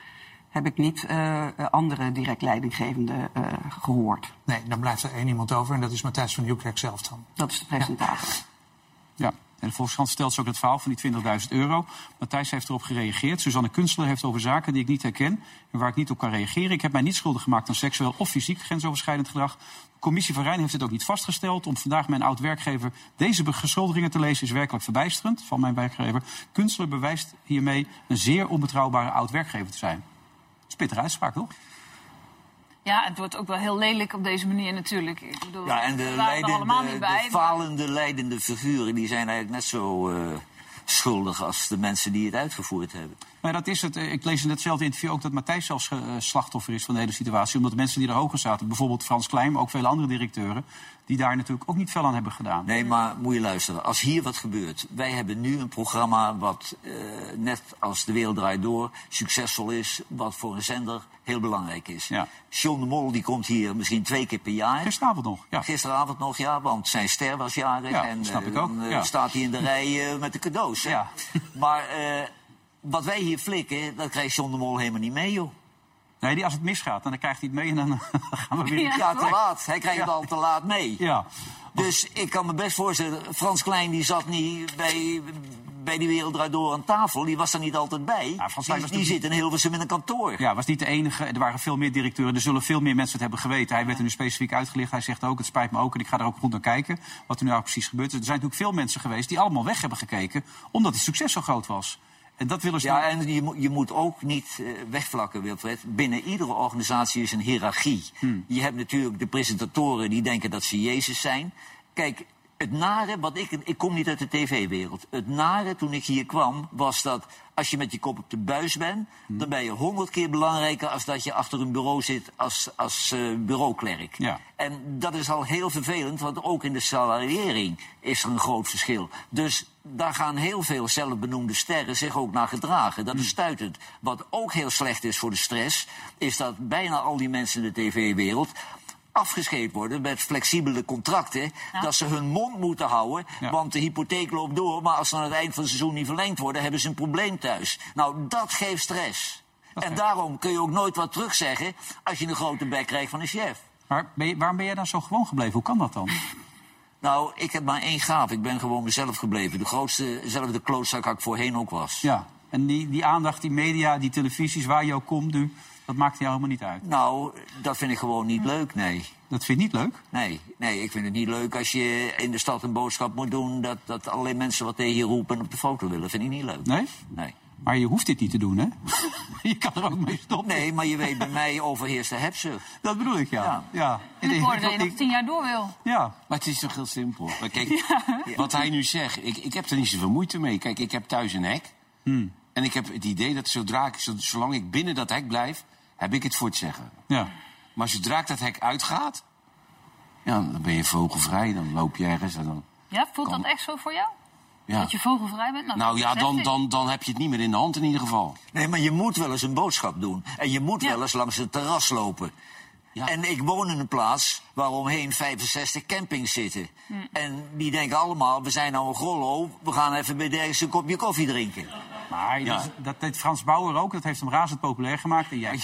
G: Heb ik niet eh, andere direct leidinggevende eh, gehoord.
F: Nee, dan blijft er één iemand over en dat is Matthijs van Nieuwkerk zelf dan.
G: Dat is de presentator.
A: Ja. En de Volkskrant stelt ze ook het verhaal van die 20.000 euro. Matthijs heeft erop gereageerd. Suzanne Kunstler heeft over zaken die ik niet herken en waar ik niet op kan reageren. Ik heb mij niet schuldig gemaakt aan seksueel of fysiek grensoverschrijdend gedrag. De commissie van Rijn heeft het ook niet vastgesteld. Om vandaag mijn oud-werkgever deze beschuldigingen te lezen is werkelijk verbijsterend van mijn werkgever. Kunstler bewijst hiermee een zeer onbetrouwbare oud-werkgever te zijn. Spittige uitspraak, toch?
D: Ja, het wordt ook wel heel lelijk op deze manier natuurlijk. Ik bedoel,
C: Ja, en de,
D: er
C: leidende,
D: niet bij.
C: de
D: maar-
C: falende leidende figuren... die zijn eigenlijk net zo eh, schuldig als de mensen die het uitgevoerd hebben.
A: Maar dat is het. Eh, Ik lees in hetzelfde interview ook dat Matthijs zelfs eh, slachtoffer is van de hele situatie. Omdat de mensen die er hoger zaten, bijvoorbeeld Frans Klein, maar ook vele andere directeuren, die daar natuurlijk ook niet veel aan hebben gedaan.
C: Nee, maar moet je luisteren. Als hier wat gebeurt. Wij hebben nu een programma wat eh, net als De Wereld Draait Door succesvol is. Wat voor een zender heel belangrijk is.
A: Ja.
C: John de Mol die komt hier misschien twee keer per jaar.
A: Gisteravond nog. Ja.
C: Gisteravond nog, ja, want zijn ster was jarig.
A: Ja,
C: en
A: snap ik
C: eh,
A: ook,
C: dan, eh,
A: ja.
C: staat hij in de rij met de cadeaus.
A: Ja.
C: Maar wat wij hier flikken, dat krijgt John de Mol helemaal niet mee, joh.
A: Nee, die, als het misgaat, dan krijgt hij het mee en dan gaan we weer.
D: Ja.
C: Ja, te laat. Hij krijgt het al te laat mee.
A: Ja.
C: Dus ik kan me best voorstellen, Frans Klein die zat niet bij, bij die Wereld Draait Door aan tafel. Die was er niet altijd bij.
A: Ja, Frans Klein
C: die,
A: was
C: die zit in Hilversum in een kantoor.
A: Ja, was niet de enige. Er waren veel meer directeuren. Er zullen veel meer mensen het hebben geweten. Hij werd er nu specifiek uitgelicht. Hij zegt ook, het spijt me ook en ik ga er ook goed naar kijken. Wat er nu eigenlijk precies gebeurt. Er zijn natuurlijk veel mensen geweest die allemaal weg hebben gekeken. Omdat het succes zo groot was. En dat willen ze
C: Ja, en je, moet- je moet ook niet eh, wegvlakken, Wilfred. Binnen iedere organisatie is een hiërarchie.
A: Hmm.
C: Je hebt natuurlijk de presentatoren die denken dat ze Jezus zijn. Kijk, het nare, wat ik, ik kom niet uit de tv-wereld. Het nare toen ik hier kwam, was dat als je met je kop op de buis bent...
A: Hmm.
C: dan ben je honderd keer belangrijker als dat je achter een bureau zit als, als eh, bureauklerk.
A: Ja.
C: En dat is al heel vervelend, want ook in de salariering is er een groot verschil. Dus daar gaan heel veel zelfbenoemde sterren zich ook naar gedragen. Dat is stuitend. Wat ook heel slecht is voor de stress, is dat bijna al die mensen in de tv-wereld afgescheept worden met flexibele contracten. Dat ze hun mond moeten houden,
A: Ja.
C: want de hypotheek loopt door. Maar als ze aan het eind van het seizoen niet verlengd worden, hebben ze een probleem thuis. Nou, dat geeft stress. En daarom kun je ook nooit wat terugzeggen als je een grote bek krijgt van een chef.
A: Maar ben je- waarom ben jij dan zo gewoon gebleven? Hoe kan dat dan?
C: Nou, ik heb maar één gaaf. Ik ben gewoon mezelf gebleven. De grootste, zelfde klootzak ik voorheen ook was.
A: Ja. En die, die aandacht, die media, die televisies, waar je ook komt nu, dat maakt jou helemaal niet uit.
C: Nou, dat vind ik gewoon niet leuk, nee.
A: Dat vind je niet leuk?
C: Nee, nee, ik vind het niet leuk als je in de stad een boodschap moet doen... dat, dat allerlei mensen wat tegen je roepen en op de foto willen. vind ik niet leuk.
A: Nee?
C: Nee.
A: Maar je hoeft dit niet te doen, hè? je kan er ook mee stoppen.
C: Nee, maar je weet, bij mij overheerst de hebzucht.
A: Dat bedoel ik, ja.
C: Ja.
A: ja.
D: En ik hoorde dat je nog
A: ik-
D: tien jaar door wil.
A: Ja.
E: Maar het is toch heel simpel. Maar kijk, wat hij nu zegt, ik, ik heb er niet zoveel moeite mee. Kijk, ik heb thuis een hek.
A: Hmm.
E: En ik heb het idee dat zodra ik, zo- zolang ik binnen dat hek blijf, heb ik het voor het zeggen.
A: ja.
E: Maar zodra ik dat hek uitgaat, ja, dan ben je vogelvrij. Dan loop je ergens en dan...
D: Ja, voelt
E: Kan.
D: dat echt zo voor jou?
E: Ja.
D: Dat je vogelvrij bent?
E: Nou ja,
D: zegt
E: dan, dan, dan heb je het niet meer in de hand in ieder geval.
C: Nee, maar je moet wel eens een boodschap doen. En je moet
D: Ja.
C: wel eens langs het terras lopen.
E: Ja.
C: En ik woon in een plaats waar omheen 65 campings zitten. En die denken allemaal, we zijn nou een grollo, we gaan even bij dergelijks een kopje koffie drinken.
A: Maar
E: Ja.
A: dat, dat deed Frans Bauer ook. Dat heeft hem razend populair gemaakt. En jij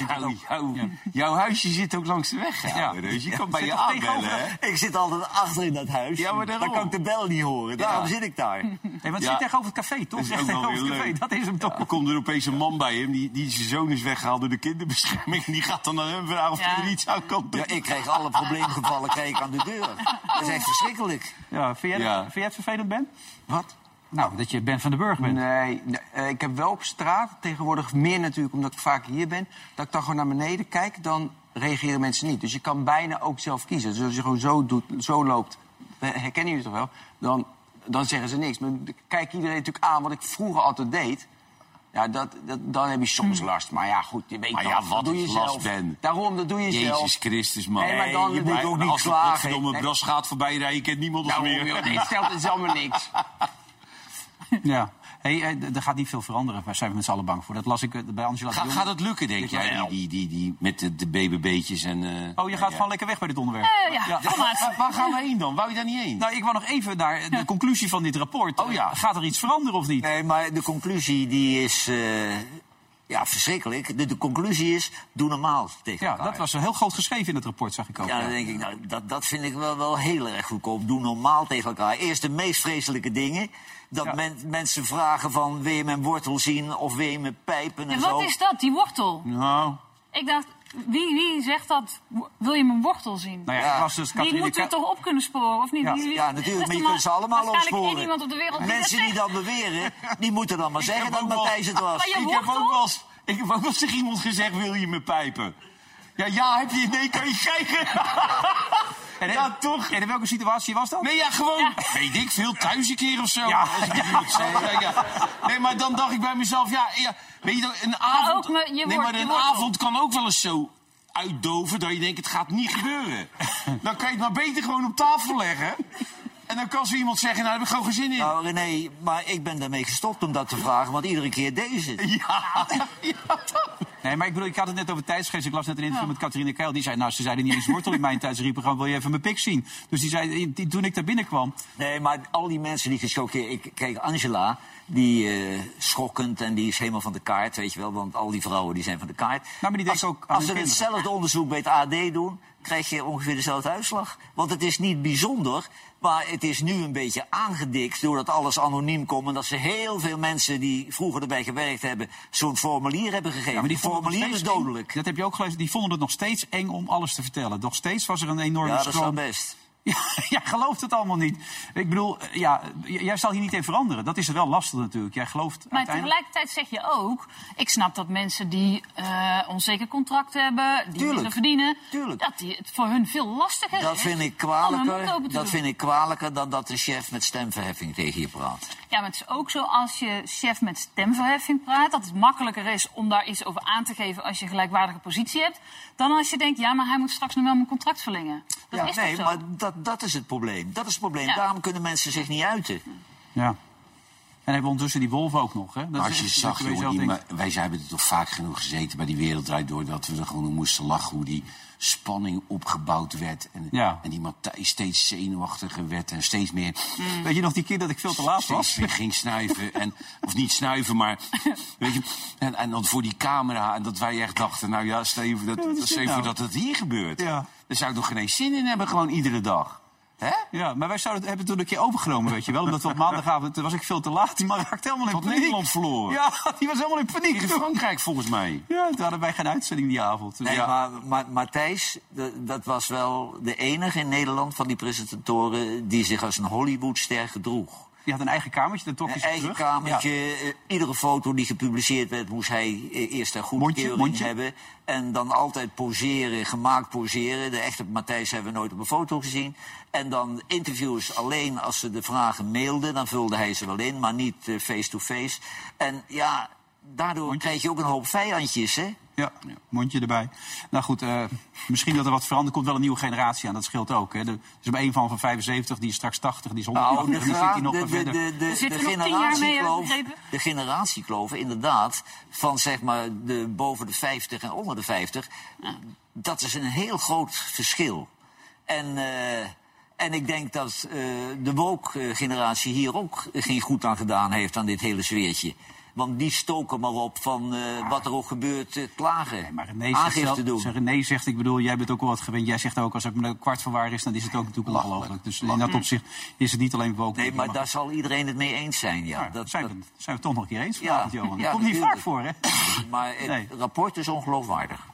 A: ook. Ja.
E: jouw huisje zit ook langs de weg. Ja. Dus je kan bij je aanbellen, hè?
C: Ik zit altijd achter in dat huis.
E: Ja, maar daarom.
C: Dan kan ik de bel niet horen. Daarom zit ik daar.
A: Nee, want het zit tegenover het café, toch?
E: Dat is
A: Echt
E: ook
A: tegenover het café. Dat is hem toch?
E: Dan komt er opeens een man bij hem, die, die zijn zoon is weggehaald door de kinderbescherming. Die gaat dan naar hem vragen of hij er iets aan kan.
C: Ja, ik krijg alle probleemgevallen ik aan de deur. Dat is echt verschrikkelijk.
A: Ja, vind, jij,
E: Ja.
A: vind jij het vervelend, Ben?
B: Wat?
A: Nou, dat je Ben van den Burg bent.
B: Nee, nee, eh, ik heb wel op straat, tegenwoordig meer natuurlijk omdat ik vaak hier ben... dat ik dan gewoon naar beneden kijk, dan reageren mensen niet. Dus je kan bijna ook zelf kiezen. Dus als je gewoon zo, doet, zo loopt, herkennen jullie toch wel... dan, dan zeggen ze niks. Maar dan kijkt iedereen natuurlijk aan wat ik vroeger altijd deed... Ja, dat, dat, dan heb je soms last. Maar ja, goed, je weet
E: Maar
B: wel,
E: ja,
B: dat
E: wat
B: doe je
E: last,
B: zelf.
E: Ben?
B: Daarom, dat doe je zelf.
E: Jezus Christus, man.
B: Nee, maar dan-
C: je moet ook niet
E: Als de
C: klagen.
E: godverdomme
B: Nee.
E: bras gaat voorbij rijden, kent niemand ons meer.
B: nee, het stelt het allemaal niks.
A: Ja. Hey, eh, er gaat niet veel veranderen. Daar zijn we met z'n allen bang voor. Dat las ik eh, bij Angela
E: Ga, gaat het lukken, denk jij? Die, die, die, die, met de, de BBB'tjes en... eh,
A: Oh, je gaat
E: ja.
A: gewoon lekker weg bij dit onderwerp.
D: Ja, maar.
E: Waar, waar gaan we heen dan? Wou je daar niet heen?
A: Nou, ik wou nog even naar de conclusie van dit rapport.
E: Oh ja.
A: Gaat er iets veranderen of niet?
C: Nee, maar de conclusie die is ja, verschrikkelijk. De, de conclusie is, doe normaal tegen
A: Ja,
C: elkaar.
A: dat was heel groot geschreven in het rapport, zag ik ook.
C: Ja, dan denk ik, nou, dat, dat vind ik wel, wel heel erg goedkoop. Doe normaal tegen elkaar. Eerst de meest vreselijke dingen. Dat
A: Ja.
C: men- mensen vragen van, wil je mijn wortel zien of wil je mijn pijpen en
D: En
C: zo.
D: wat is dat, die wortel?
E: Nou,
D: Ik dacht, wie, wie zegt dat? Wil je mijn wortel zien?
A: Nou ja, was dus
D: die moeten we toch op kunnen sporen, of niet?
A: Ja.
C: Ja, natuurlijk, maar je kunt ze allemaal opsporen.
D: iemand op de wereld die
C: Mensen die dat beweren, die moeten dan maar zeggen dat Matthijs het was.
E: Ik heb ook wel eens, ik heb ook wel eens tegen iemand gezegd, wil je me pijpen? Ja, ja, heb je... Nee, kan je krijgen.
A: En
E: Ja, toch?
A: En in welke situatie was dat?
E: Nee, ja, gewoon, weet ik veel, thuis een keer of zo.
A: Ja.
E: Ja, ja. Nee, maar dan dacht ik bij mezelf, ja, ja weet je, een avond...
D: me- je
E: nee, maar een avond kan ook wel eens zo uitdoven dat je denkt, het gaat niet gebeuren. Dan kan je het maar beter gewoon op tafel leggen. En dan kan zo iemand zeggen, nou, daar heb ik gewoon geen zin in.
C: Nou René, maar ik ben daarmee gestopt om dat te vragen, want iedere keer deze.
E: Ja, ja?
A: Nee, maar ik bedoel, ik had het net over tijdsgeest. Ik las net een interview met Catharine Keil. Die zei, nou, ze zeiden niet eens wortel in mijn tijd. Ze riepen gewoon, wil je even mijn pik zien? Dus die zei, die- toen ik daar binnenkwam...
C: Nee, maar al die mensen die gechoqueerd... Ik, kijk, Angela, die eh, schokkend en die is helemaal van de kaart, weet je wel. Want al die vrouwen die zijn van de kaart.
A: maar die denken
C: als,
A: ook
C: als ze hetzelfde onderzoek bij het AD doen, krijg je ongeveer dezelfde uitslag. Want het is niet bijzonder, maar het is nu een beetje aangedikt... doordat alles anoniem komt en dat ze heel veel mensen die vroeger erbij gewerkt hebben... zo'n formulier hebben gegeven.
A: Ja, maar die
C: formulier is
A: eng.
C: dodelijk.
A: Dat heb je ook gelezen. Die vonden het nog steeds eng om alles te vertellen. Nog steeds was er een enorme
C: Ja, dat is best.
A: Ja, jij gelooft het allemaal niet. Ik bedoel, eh, ja, jij zal hier niet in veranderen. Dat is wel lastig natuurlijk. Jij gelooft
D: Maar
A: uiteindelijk...
D: tegelijkertijd zeg je ook... ik snap dat mensen die eh onzeker contract hebben... die willen verdienen...
C: Tuurlijk.
D: dat die, het voor hun veel lastiger
C: Dat
D: is
C: vind ik kwalijker, dat vind ik kwalijker dan dat de chef met stemverheffing tegen je praat.
D: Ja, maar het is ook zo als je chef met stemverheffing praat... dat het makkelijker is om daar iets over aan te geven... als je een gelijkwaardige positie hebt... dan als je denkt, ja, maar hij moet straks nog wel mijn contract verlengen. Dat
C: Ja,
D: is
C: nee, maar dat, dat is het probleem. Dat is het probleem.
D: Ja.
C: Daarom kunnen mensen zich niet uiten.
A: Ja. En hebben we ondertussen die wolf ook nog. Hè? Dat
E: als je zag, jongen,
A: jezelf
E: die,
A: denkt,
E: maar wij hebben er toch vaak genoeg gezeten bij die wereldrijd door... dat we er gewoon om moesten lachen hoe die spanning opgebouwd werd. En,
A: Ja.
E: en die Matthijs steeds zenuwachtiger werd en steeds meer...
A: Weet je nog die keer dat ik veel te laat was?
E: weer ging snuiven. En, of niet snuiven, maar... Weet je, en, en dan voor die camera. En dat wij echt dachten, nou ja, stel je voor dat, voor
A: nou?
E: dat het hier gebeurt.
A: Ja.
E: Daar zou ik nog geen eens zin in hebben, gewoon iedere dag. Hè?
A: Ja, maar wij zouden, hebben het toen een keer overgenomen, weet je wel. Omdat we op maandagavond, toen was ik veel te laat. Die man raakte helemaal in
E: Tot
A: paniek.
E: Nederland verloren.
A: Ja, die was helemaal in paniek.
E: In Frankrijk, volgens mij.
A: Ja, toen hadden wij geen uitzending die avond. Dus
C: Nee,
A: ja.
C: maar, maar Matthijs, dat was wel de enige in Nederland van die presentatoren... die zich als een Hollywoodster gedroeg.
A: Die had een eigen kamertje, dat trok hij
C: Een eigen
A: terug.
C: kamertje.
A: Ja.
C: eh, iedere foto die gepubliceerd werd, moest hij eh, eerst een goedkeuring
A: mondje.
C: hebben. En dan altijd poseren, gemaakt poseren. De echte Matthijs hebben we nooit op een foto gezien. En dan interviews alleen als ze de vragen mailden. Dan vulde hij ze wel in, maar niet eh, face-to-face. En ja, daardoor krijg je ook een hoop vijandjes, hè?
A: Ja, mondje erbij. Nou goed, eh, misschien dat er wat verandert. Er komt wel een nieuwe generatie aan, dat scheelt ook. Hè. Er is er een van van 75, die is straks 80, die is 100
C: Nou,
A: dan zit hij nog
C: de,
A: maar
C: de,
A: verder.
C: de, de,
D: Er
C: de generatiekloof, de generatiekloof, inderdaad, van zeg maar de boven de 50 en onder de 50, dat is een heel groot verschil. En, eh, en ik denk dat eh, de woke-generatie hier ook geen goed aan gedaan heeft aan dit hele sfeertje. Want die stoken maar op van eh, wat er ook gebeurt, eh, klagen,
A: Nee, maar René zegt,
C: aangifte
A: zelf,
C: doen.
A: René zegt, ik bedoel, jij bent ook wel wat gewend. Jij zegt ook, als het een kwart van waar is, dan is het ook natuurlijk ongelooflijk. Dus in dat opzicht is het niet alleen woke.
C: Nee, maar daar zal iedereen het mee eens zijn, ja.
A: Ja,
C: dat,
A: zijn,
C: dat-
A: we, zijn we toch nog een keer eens
C: Ja,
A: vanavond, Johan.
C: ja,
A: dat komt niet vaak voor, hè?
C: maar het
A: Nee.
C: rapport is ongeloofwaardig.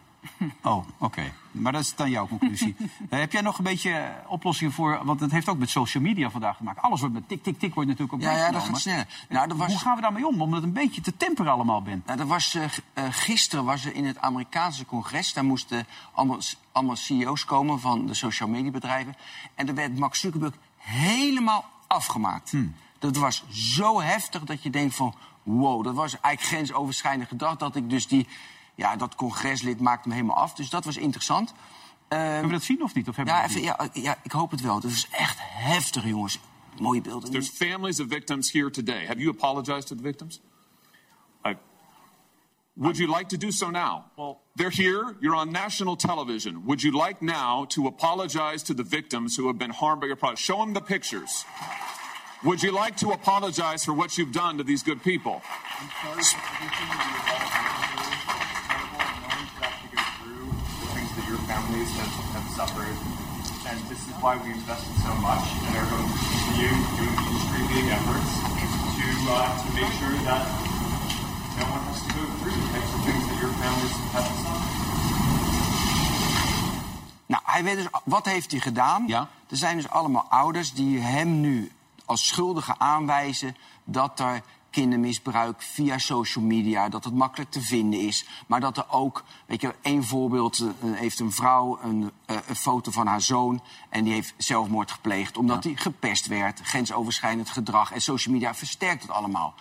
A: Oh, oké. Maar dat is dan jouw conclusie. Eh, heb jij nog een beetje eh, oplossingen voor... Want het heeft ook met social media vandaag te maken. Alles wordt met tik, tik, tik wordt natuurlijk ook
B: Ja, ja, dat gaat sneller. Nou, was-
A: Hoe gaan we daarmee om? Om het een beetje te temperen allemaal, Ben.
B: Nou, er was, eh, gisteren was er in het Amerikaanse congres. Daar moesten allemaal, allemaal CEO's komen van de social media bedrijven. En er werd Max Zuckerberg helemaal afgemaakt. Dat was zo heftig dat je denkt van... wow, dat was eigenlijk grensoverschrijdend gedrag. Dat ik dus die... Ja, dat congreslid maakte me helemaal af. Dus dat was interessant.
A: Kunnen we dat zien of niet? Of hebben
B: ja,
A: we dat
B: even, ja, ja, ik hoop het wel. Het is echt heftig, jongens. Mooie beelden.
H: There's families of victims here today. Have you apologized to the victims? I, would you like to do so now? Well, they're here. You're on national television. Would you like now to apologize to the victims who have been harmed by your product? Show them the pictures. Would you like to apologize for what you've done to these good people?
I: things that your families suffered. And this is why we invested so much and are going to continue doing industry-leading efforts to, uh, to make sure that no one has to go through the types of things that your families have suffered.
B: Nou, hij weet dus, wat heeft hij gedaan?
E: Ja.
B: Er zijn dus allemaal ouders die hem nu als schuldige aanwijzen dat er kindermisbruik via social media, dat het makkelijk te vinden is. Maar dat er ook, weet je, één voorbeeld, eh, heeft een vrouw een, eh, een foto van haar zoon en die heeft zelfmoord gepleegd omdat hij gepest werd, grensoverschrijdend gedrag en social media versterkt het allemaal.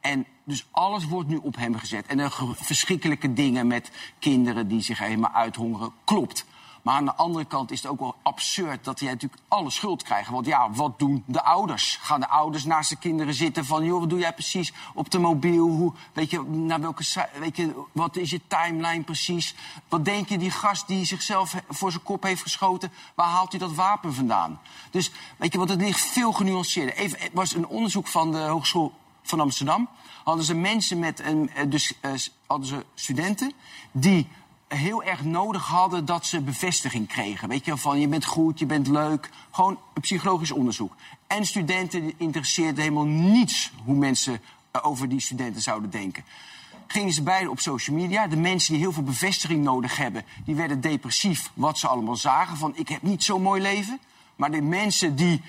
B: En dus alles wordt nu op hem gezet. En er ge- verschrikkelijke dingen met kinderen die zich helemaal uithongeren. Klopt. Maar aan de andere kant is het ook wel absurd dat hij natuurlijk alle schuld krijgt. Want ja, wat doen de ouders? Gaan de ouders naast de kinderen zitten van... joh, wat doe jij precies op de mobiel? Hoe, weet je, naar welke, weet je, wat is je timeline precies? Wat denk je, die gast die zichzelf voor zijn kop heeft geschoten... waar haalt hij dat wapen vandaan? Dus weet je, want het ligt veel genuanceerder. Even, er was een onderzoek van de Hogeschool van Amsterdam. Hadden ze mensen met een, eh, dus eh, hadden ze studenten die heel erg nodig hadden dat ze bevestiging kregen. Weet je, van je bent goed, je bent leuk. Gewoon psychologisch onderzoek. En studenten die interesseerde helemaal niets hoe mensen eh, over die studenten zouden denken. Gingen ze beide op social media. De mensen die heel veel bevestiging nodig hebben, die werden depressief. Wat ze allemaal zagen van ik heb niet zo'n mooi leven. Maar de mensen die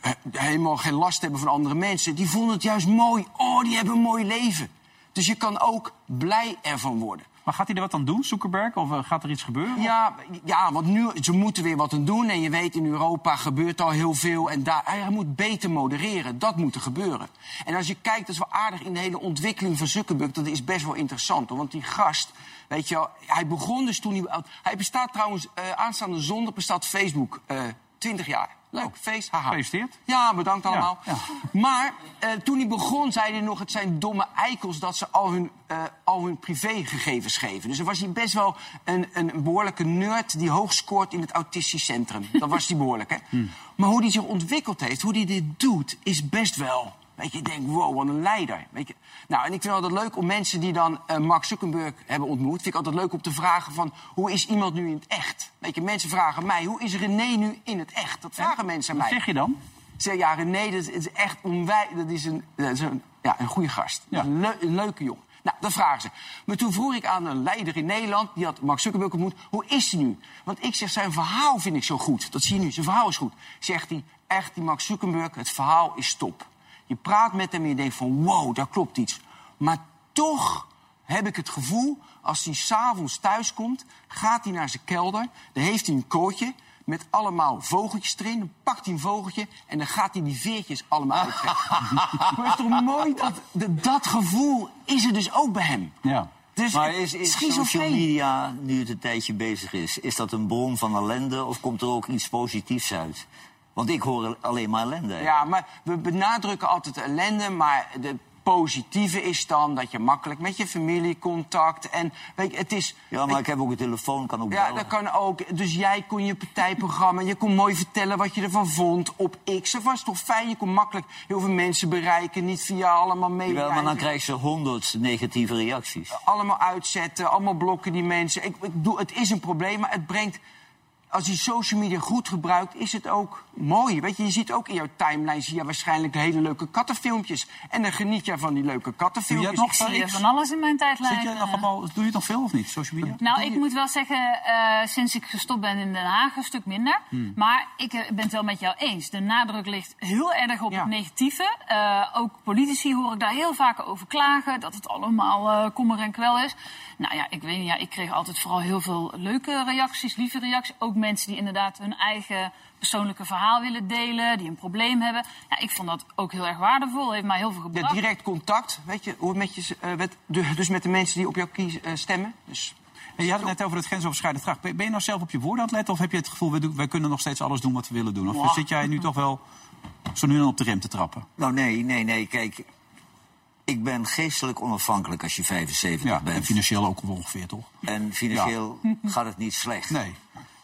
B: eh, helemaal geen last hebben van andere mensen, die vonden het juist mooi. Oh, die hebben een mooi leven. Dus je kan ook blij ervan worden.
A: Maar gaat hij er wat aan doen, Zuckerberg? Of eh, gaat er iets gebeuren?
B: Ja, ja, want nu, ze moeten weer wat aan doen. En je weet, in Europa gebeurt al heel veel. En daar, hij moet beter modereren. Dat moet er gebeuren. En als je kijkt, dat is wel aardig in de hele ontwikkeling van Zuckerberg. Dat is best wel interessant. Want die gast, weet je wel, hij begon dus toen hij... Hij bestaat trouwens, eh, aanstaande zondag bestaat Facebook eh 20 jaar. Leuk, feest, haha.
A: Gefeliciteerd.
B: Ja, bedankt allemaal.
A: Ja,
B: Maar eh, toen hij begon, zei hij nog... het zijn domme eikels dat ze al hun, eh, al hun privégegevens geven. Dus dan was hij best wel een, een behoorlijke nerd... die hoog scoort in het autistisch centrum. Dat was hij behoorlijk, hè?
A: Hmm.
B: Maar hoe hij zich ontwikkeld heeft, hoe hij dit doet... is best wel... Weet je, ik denk, wow, wat een leider. Weet je. Nou, en ik vind het altijd leuk om mensen die dan eh, Mark Zuckerberg hebben ontmoet... vind ik altijd leuk om te vragen van, hoe is iemand nu in het echt? Weet je, mensen vragen mij, hoe is René nu in het echt? Dat vragen mensen aan
A: Wat
B: mij.
A: zeg je dan?
B: Ik zeg, ja, René, dat is echt onwij... Dat is een, dat is een, ja, een goede gast.
A: Ja.
B: Een, leu- een leuke jongen. Nou, dat vragen ze. Maar toen vroeg ik aan een leider in Nederland... die had Mark Zuckerberg ontmoet, hoe is hij nu? Want ik zeg, zijn verhaal vind ik zo goed. Dat zie je nu, zijn verhaal is goed. Zegt hij, echt, die Mark Zuckerberg, het verhaal is top. Je praat met hem en je denkt van, wow, daar klopt iets. Maar toch heb ik het gevoel, als hij s'avonds thuis komt... gaat hij naar zijn kelder, dan heeft hij een kootje... met allemaal vogeltjes erin, dan pakt hij een vogeltje... en dan gaat hij die veertjes allemaal uittrekken. maar het is toch mooi dat, dat dat gevoel is er dus ook bij hem.
A: Ja.
B: Dus
C: Maar is, is social media, nu het een tijdje bezig is, is dat een bron van ellende of komt er ook iets positiefs uit? Want ik hoor alleen maar ellende.
B: Ja, maar we benadrukken altijd de ellende, maar de positieve is dan dat je makkelijk met je familie contact en weet je, het is.
C: Ja, maar ik heb ook een telefoon, kan ook
B: Ja,
C: bellen.
B: dat kan ook. Dus jij kon je partijprogramma, je kon mooi vertellen wat je ervan vond op X. Dat was toch fijn? Je kon makkelijk heel veel mensen bereiken, niet via allemaal media.
C: Jawel, maar dan krijg je honderd negatieve reacties.
B: Allemaal uitzetten, allemaal blokken die mensen. Ik, ik bedoel, het is een probleem, maar het brengt. Als je social media goed gebruikt, is het ook mooi. Weet je, je ziet ook in jouw timeline zie je waarschijnlijk hele leuke kattenfilmpjes. En dan geniet je van die leuke kattenfilmpjes.
A: Doe het nog,
D: Ik zie van alles in mijn tijdlijn.
A: Zit nog
D: eh.
A: allemaal, doe je het nog veel of niet, social media?
D: Nou, ik moet wel zeggen, eh, sinds ik gestopt ben in Den Haag een stuk minder.
A: Hmm.
D: Maar ik eh, ben het wel met jou eens. De nadruk ligt heel erg op
B: Ja.
D: het negatieve. Eh, ook politici hoor ik daar heel vaak over klagen. Dat het allemaal kommer en kwel is. Nou ja, ik weet niet. Ja, ik kreeg altijd vooral heel veel leuke reacties, lieve reacties. Ook mensen die inderdaad hun eigen persoonlijke verhaal willen delen. Die een probleem hebben. Ja, ik vond dat ook heel erg waardevol. Heeft mij heel veel
B: Ja,
D: gebracht.
B: direct contact, weet je, hoe met je, eh, met, de- dus met de mensen die op jou kiezen, eh, stemmen. Dus
A: En je had het net over het grensoverschrijdend gedrag. Ben je nou zelf op je woorden aan het letten? Of heb je het gevoel, doen- wij kunnen nog steeds alles doen wat we willen doen? Of zit jij nu toch wel zo nu en dan op de rem te trappen?
C: Nou, nee, nee, nee. Kijk, ik ben geestelijk onafhankelijk als je 75
A: Ja, en
C: bent.
A: financieel ook ongeveer, toch?
C: En financieel gaat het niet slecht.
A: Nee.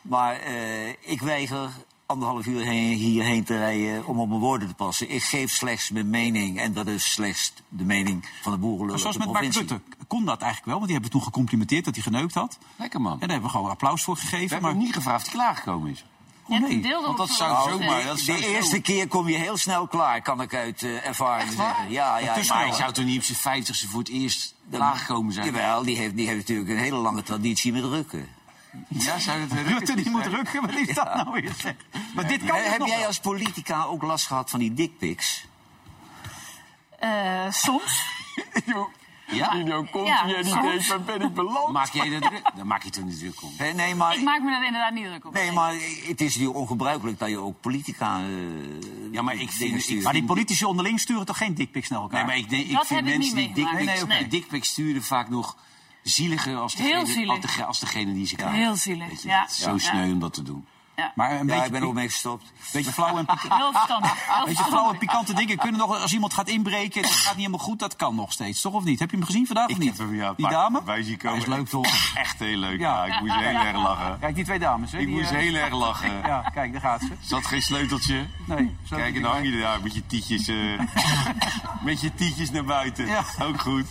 C: Maar eh, ik weiger anderhalf uur heen, hierheen te rijden om op mijn woorden te passen. Ik geef slechts mijn mening. En dat is slechts de mening van de
A: Maar
C: uit
A: zoals
C: de
A: met Mark. Rutte kon dat eigenlijk wel. Want die hebben toen gecomplimenteerd dat hij geneukt had.
E: Lekker man.
A: En daar hebben we gewoon applaus voor
E: We
A: gegeven.
E: hebben
A: Maar
E: hem niet gevraagd of hij klaargekomen is.
A: oh, nee.
D: deelde
E: Want dat
D: op-
E: zou zomaar... Dat zou
C: De
E: zo-
C: eerste keer kom je heel snel klaar, kan ik uit eh, ervaring zeggen. Ja, ja,
E: Maar hij zou toch niet op zijn vijftigste voor het eerst klaargekomen zijn?
C: Jawel, die heeft, die heeft natuurlijk een hele lange traditie met rukken.
E: Ja, zou het
A: Rutte die moet rukken, wat is dat nou weer? zeg? Maar dit kan
C: He- heb
A: nog
C: jij
A: wel.
C: als politica ook last gehad van die dickpics?
D: Eh, soms.
E: Ja?
B: Nino, komt
D: Ja,
B: jij niet eens, waar ben ik beland?
E: Maak jij er druk? Dan maak je toch niet druk om.
C: Nee, nee, maar,
D: Ik maak me daar inderdaad niet druk op.
C: nee, maar het is hier ongebruikelijk dat je ook politica. eh,
E: Ja, maar ik vind... Ik
A: Maar die politici onderling sturen toch geen dickpics naar elkaar?
E: Nee, maar ik, denk- ik
D: Dat
E: vind mensen
D: niet
E: die
D: meegemaakt.
E: dickpics
D: Nee, nee,
E: dickpics sturen vaak nog zieliger als
D: Heel
E: degene,
D: zielig.
E: als degene, als degene die ze krijgen.
D: Heel zielig,
E: Weet je,
D: ja.
E: het zo
D: Ja.
E: sneu om dat te doen.
A: Maar een
C: Ja,
A: beetje,
C: ik ben er ook mee gestopt.
A: beetje flauw en pikant.
D: Heel verstandig. Heel
A: Weet je,
D: verstandig.
A: flauwe pikante dingen kunnen nog, als iemand gaat inbreken, dat gaat niet helemaal goed, dat kan nog steeds, toch of niet? Heb je hem gezien vandaag of niet? die dame?
J: Wij zien komen.
A: Hij is leuk toch?
J: Echt heel leuk.
A: Ja.
J: Ja, ik moest heel erg lachen.
A: Kijk, die twee dames. Hè,
J: Ik
A: die,
J: moest
A: eh,
J: heel erg lachen.
A: Ja, kijk, daar gaat ze.
J: Zat geen sleuteltje?
A: Nee,
J: Kijk, en dan hang je daar met je tietjes, eh, met je tietjes naar buiten.
A: Ja.
J: Ook goed.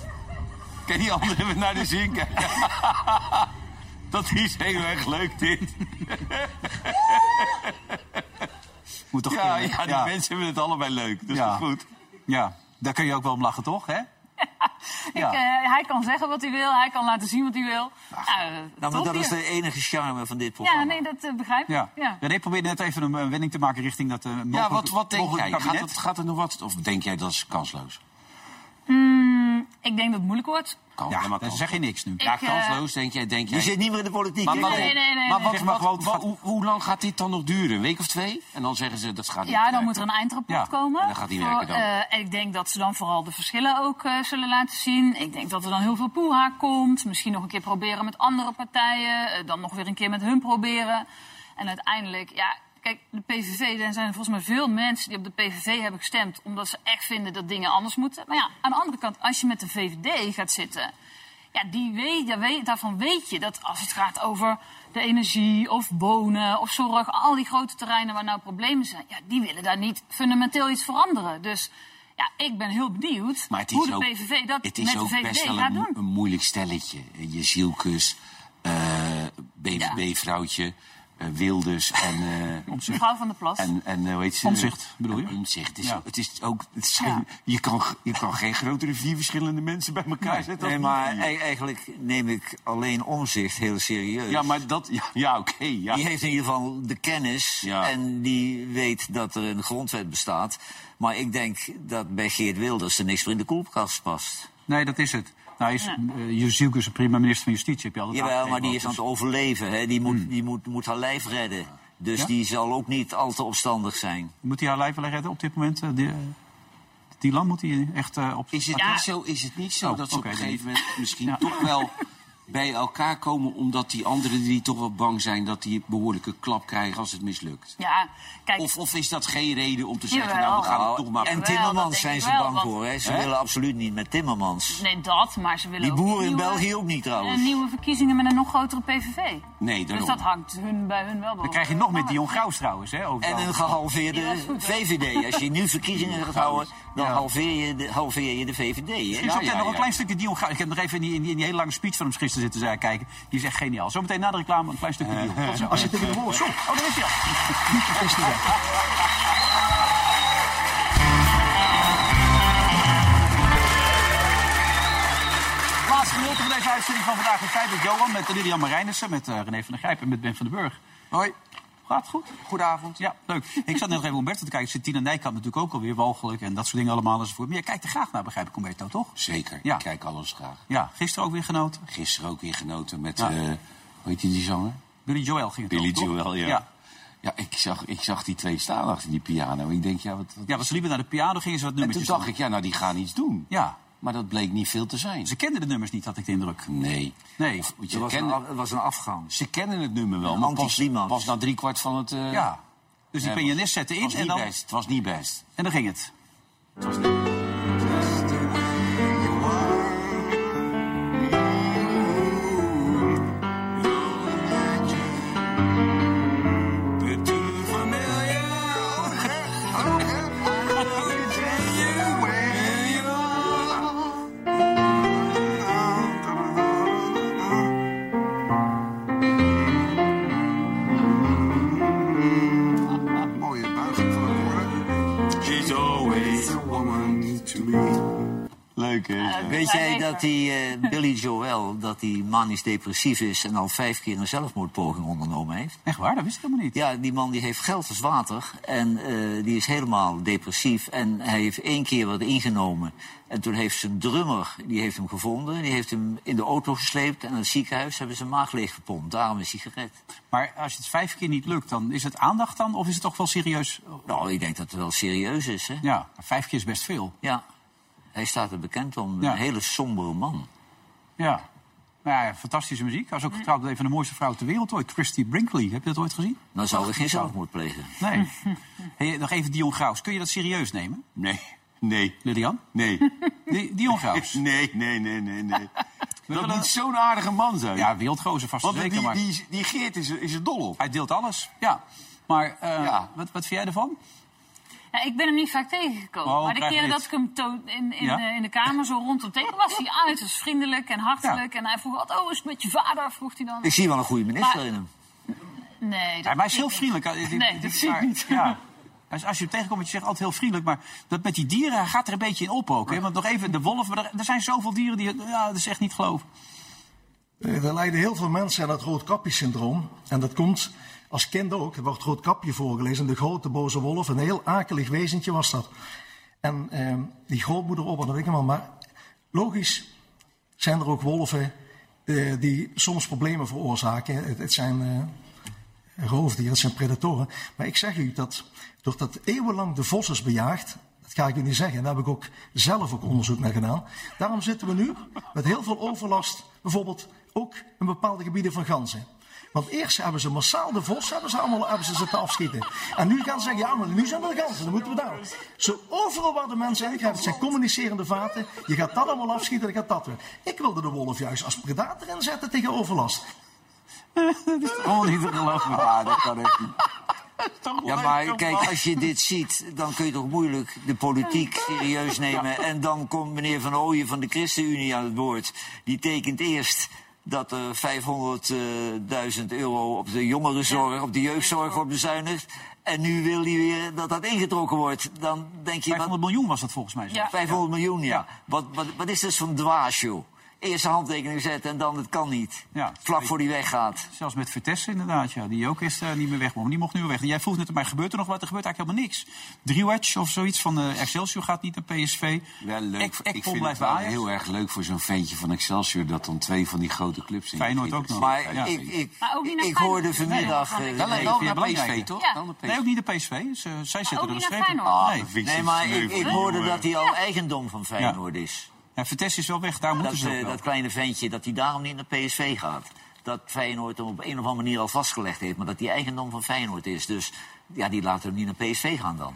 J: Kan die anderen even naar de zin kijken? Dat is heel erg leuk, dit.
A: Moet toch
J: Ja,
A: kunnen,
J: ja, die
A: ja.
J: mensen hebben het allebei leuk. Dat is
A: Ja.
J: goed?
A: Ja, daar kun je ook wel om lachen, toch? Hè? Ja.
D: Ik, eh, hij kan zeggen wat hij wil, hij kan laten zien wat hij wil. Nou,
C: Nou, maar dat is de enige charme van dit programma.
D: Ja, nee, dat eh, begrijp ik.
A: Ja.
D: Ja.
A: René probeerde net even een wending te maken richting dat... eh,
E: Ja, wat, wat denk jij? Gaat het, gaat het nog wat? Of denk jij dat is kansloos?
D: Ik denk dat het moeilijk wordt.
E: Kan,
A: Ja,
E: maar
A: dan zeg je niks nu.
E: Ja,
D: Ik, eh,
E: kansloos, denk jij? Denk
C: Je
E: jij?
C: zit niet meer in de politiek.
E: Maar, wat-
D: Nee, nee, nee,
E: maar wat,
A: Zeg maar
E: wat-
A: gewoon,
E: wat-
A: gaat-
E: hoe, hoe lang gaat dit dan nog duren? Een week of twee? En dan zeggen ze dat gaat niet
D: Ja, dan
E: werken.
D: moet er een eindrapport
A: Ja,
D: komen.
E: en dan gaat die
D: Voor,
E: werken dan.
D: eh, en ik denk dat ze dan vooral de verschillen ook eh, zullen laten zien. Ik denk dat er dan heel veel poeha komt. Misschien nog een keer proberen met andere partijen. dan nog weer een keer met hun proberen. En uiteindelijk, ja, kijk, de PVV, er zijn volgens mij veel mensen die op de PVV hebben gestemd... omdat ze echt vinden dat dingen anders moeten. Maar ja, aan de andere kant, als je met de VVD gaat zitten... Ja, die weet, daarvan weet je dat als het gaat over de energie of wonen of zorg, al die grote terreinen waar nou problemen zijn, ja, die willen daar niet fundamenteel iets veranderen. Dus ja, ik ben heel benieuwd
E: Maar het is
D: hoe de
E: ook,
D: PVV dat
E: het
D: met
E: is
D: de
E: ook
D: VVD
E: best wel
D: gaat
E: een,
D: doen.
E: een moeilijk stelletje. Je zielkus, eh BVB-vrouwtje, eh, Wilders en...
D: Mevrouw van der Plas.
E: En, en eh, hoe heet ze?
A: Omtzigt, bedoel je?
E: Omtzigt. Het is,
A: Ja.
E: het is ook, het zijn,
D: Ja.
E: je, kan, je kan geen grotere vier verschillende mensen bij elkaar zetten.
C: Nee, maar e- eigenlijk neem ik alleen omzicht heel serieus.
E: Ja, maar dat... Ja, ja oké. ja.
C: Die heeft in ieder geval de kennis en die weet dat er een grondwet bestaat. Maar ik denk dat bij Geert Wilders er niks voor in de koelkast past.
A: Nee, dat is het. Nou, is, uh, Jezielke is een prima minister van Justitie, heb je altijd
C: Jawel, maar die is aan
A: dus-
C: het overleven. Hè. Die, moet, die moet, moet haar lijf redden. Dus
A: Ja?
C: die zal ook niet al te opstandig zijn.
A: Moet hij haar lijf wel redden op dit moment? eh, die, eh, Dylan moet hij echt eh, op...
E: Is het,
D: Ja.
E: niet zo, is het niet zo
A: Oh,
E: dat ze op een gegeven moment misschien toch wel bij elkaar komen... omdat die anderen die toch wel bang zijn dat die een behoorlijke klap krijgen als het mislukt?
D: Ja, kijk,
E: Of, of is dat geen reden om te zeggen,
D: Jawel.
E: nou, we gaan het toch maar...
C: en Timmermans zijn ze
D: wel,
C: bang
D: want-
C: voor. Hè. Ze
E: Hè?
C: willen absoluut niet met Timmermans.
D: nee, dat, maar ze willen
C: Die
D: ook
C: boer in
D: nieuwe-
C: België ook niet trouwens.
D: nieuwe verkiezingen met een nog grotere PVV.
E: Nee,
D: Dus
E: daarom.
D: dat hangt hun, bij hun wel
A: Dan krijg je nog met Dion Graus trouwens, hè? Over
C: En een gehalveerde? VVD. Als je nu verkiezingen gaat houden, dan
A: Ja.
C: halveer, je de, halveer je de VVD. Hè?
A: Misschien
E: Ja,
A: nog een klein stukje Dion Graus. Ik heb nog even in die, in die, in die hele lange speech van hem gisteren zitten zijn kijken. Die is echt geniaal. Zometeen na de reclame een klein stukje Dion. Zo. Als je het in de woord. Zo, oh, daar is hij al. Is. Laatste gedeelte van deze uitzending van vandaag in Feit met Johan, met Lilian Marijnissen, met eh, René van der Grijp en met Ben van den Burg.
B: Hoi,
A: Gaat het goed?
B: goedenavond.
A: Ja, leuk. Ik zat net nog even Umberto te kijken. Tina Nijkamp natuurlijk ook alweer walgelijk en dat soort dingen allemaal enzovoort. Maar jij kijkt er graag naar, begrijp ik, Umberto, toch?
E: Zeker,
A: Ja.
E: ik kijk alles graag.
A: Ja, gisteren ook weer genoten.
E: Gisteren ook weer genoten met,
A: Ja.
E: eh hoe heet die, die zanger?
A: Billy Joel ging het
E: Billy? Joel, ja.
A: ja.
E: Ja, ik zag, ik zag die twee staan achter die piano. Ik denk, ja, wat... wat-
A: Ja, ze liepen naar de piano, gingen ze wat
E: en toen
A: nummertjes
E: dacht
A: doen.
E: ik, ja, nou, die gaan iets doen.
A: Ja,
E: Maar dat bleek niet veel te zijn.
A: ze kenden de nummers niet, had ik de indruk.
E: Nee.
A: Nee.
E: Of, je
C: was, een,
E: kende-
C: af- er was een afgang.
E: ze kennen het nummer wel,
C: Een
E: maar pas, pas na driekwart van het... eh,
A: Ja. Dus die
E: nee,
A: pianist zette
E: het
A: in
E: was
A: en dan,
E: best. Het was niet best.
A: en dan ging het.
E: Het was niet...
C: Weet jij dat die eh, Billy Joel, dat die manisch depressief is en al vijf keer een zelfmoordpoging ondernomen heeft?
A: Echt waar? Dat wist ik helemaal niet.
C: Ja, die man die heeft geld als water en eh, die is helemaal depressief. En hij heeft één keer wat ingenomen. En toen heeft zijn drummer, die heeft hem gevonden. Die heeft hem in de auto gesleept en naar het ziekenhuis hebben ze zijn maag leeggepompt. Daarom is hij gered.
A: Maar als het vijf keer niet lukt, dan is het aandacht dan? Of is het toch wel serieus?
C: Nou, ik denk dat het wel serieus is, hè?
A: Ja, maar vijf keer is best veel.
C: Ja. Hij staat er bekend om.
A: Ja.
C: Een hele sombere man.
A: Ja. Nou ja, fantastische muziek. Hij was ook getrouwd met een van de mooiste vrouwen ter wereld ooit. Christy Brinkley. Heb je dat ooit gezien?
C: Dan zou ik geen zelfmoord plegen.
A: Nee. hey, nog even Dion Graus. Kun je dat serieus nemen?
E: Nee, nee,
A: Lilian?
E: nee.
A: Di- Dion Graus.
E: Nee, nee, nee, nee, nee. Dat moet zo'n aardige man zijn.
A: Ja, wereldgozer vast
E: Want
A: zeker.
E: die,
A: Maar
E: die, die Geert is, er- is er dol op.
A: hij deelt alles. Ja. Maar eh,
E: Ja.
A: Wat, wat vind jij ervan?
D: Ja, ik ben hem niet vaak tegengekomen.
A: Oh,
D: maar de keren dat ik hem in, in,
A: Ja?
D: eh, in de kamer zo rondom tegen was hij uiterst vriendelijk en hartelijk. En hij vroeg altijd, oh, is het met je vader? Vroeg hij dan.
C: Ik zie wel een goede minister
D: Maar-
C: in hem.
D: Nee,
A: Ja,
D: dat
A: maar hij is heel vriendelijk. Eh,
D: Nee, dat
A: is
D: zie ik niet.
A: Ja. Als, als je hem tegenkomt, je zegt altijd heel vriendelijk. Maar dat met die dieren hij gaat er een beetje in op ook. Hè? Want nog even, de wolf. Maar er, er zijn zoveel dieren die... Ja, dat is echt niet geloven.
K: Eh, Er lijden heel veel mensen aan het roodkapjesyndroom. En dat komt als kind ook. Er wordt roodkapje voorgelezen. De grote boze wolf. Een heel akelig wezentje was dat. En eh, die grootmoeder op, dat weet ik allemaal. Maar logisch zijn er ook wolven eh, die soms problemen veroorzaken. Het, het zijn eh, roofdieren, het zijn predatoren. Maar ik zeg u dat doordat eeuwenlang de vos is bejaagd. Dat ga ik u niet zeggen. Daar heb ik ook zelf ook onderzoek naar gedaan. Daarom zitten we nu met heel veel overlast. Bijvoorbeeld ook in bepaalde gebieden van ganzen. Want eerst hebben ze massaal de vos hebben ze allemaal hebben ze zitten afschieten. En nu gaan ze zeggen, ja, maar nu zijn er de ganzen, dan moeten we daar. Zo overal waar de mensen gaan, het zijn communicerende vaten. Je gaat dat allemaal afschieten, dan gaat dat weer. Ik wilde de wolf juist als predator inzetten tegen overlast.
A: Oh, niet te geloven.
B: Ah, dat kan echt niet.
C: Ja, maar kijk, als je dit ziet, dan kun je toch moeilijk de politiek serieus nemen. En dan komt meneer Van Ooyen van de ChristenUnie aan het woord. Die tekent eerst dat er 500.000 euro op de jongerenzorg, op de jeugdzorg wordt bezuinigd. En nu wil hij weer dat dat ingetrokken wordt. Dan denk je, wat,
A: 500 miljoen was dat volgens mij. zo.
D: Ja.
C: 500 miljoen, ja. Wat, wat, wat is dat voor een dwaas, joh? Eerst een handtekening zetten en dan het kan niet.
A: Ja.
C: Vlak voor die weggaat.
A: Zelfs met Vitesse inderdaad, ja. Die ook eerst eh, niet meer weg mocht. Die mocht nu weer weg. En jij vroeg net, maar gebeurt er nog wat? Er gebeurt eigenlijk helemaal niks. Driewatch of zoiets van eh, Excelsior gaat niet naar PSV.
E: Wel leuk.
A: Ek-
E: ik vind
A: blijft
E: het wel heel erg leuk voor zo'n ventje van Excelsior... dat dan twee van die grote clubs in.
A: Feyenoord ook nog.
C: Maar
A: Ja.
C: ik, ik,
D: Maar ook niet naar
C: ik hoorde vanmiddag...
D: Nee,
C: eh,
E: naar PSV, toch?
D: Ja.
E: Naar PSV.
A: Nee, ook niet de PSV. Zij zitten er een streep
D: naar.
E: Ah,
A: Nee.
C: maar ik, hoorde dat hij al eigendom van Feyenoord is.
A: Ja, Vitesse is wel weg, daar
C: Dat,
A: moeten ze ook
C: eh,
A: wel.
C: dat kleine ventje, dat hij daarom niet naar PSV gaat. Dat Feyenoord hem op een of andere manier al vastgelegd heeft. Maar dat hij eigendom van Feyenoord is. Dus ja, die laten hem niet naar PSV gaan dan.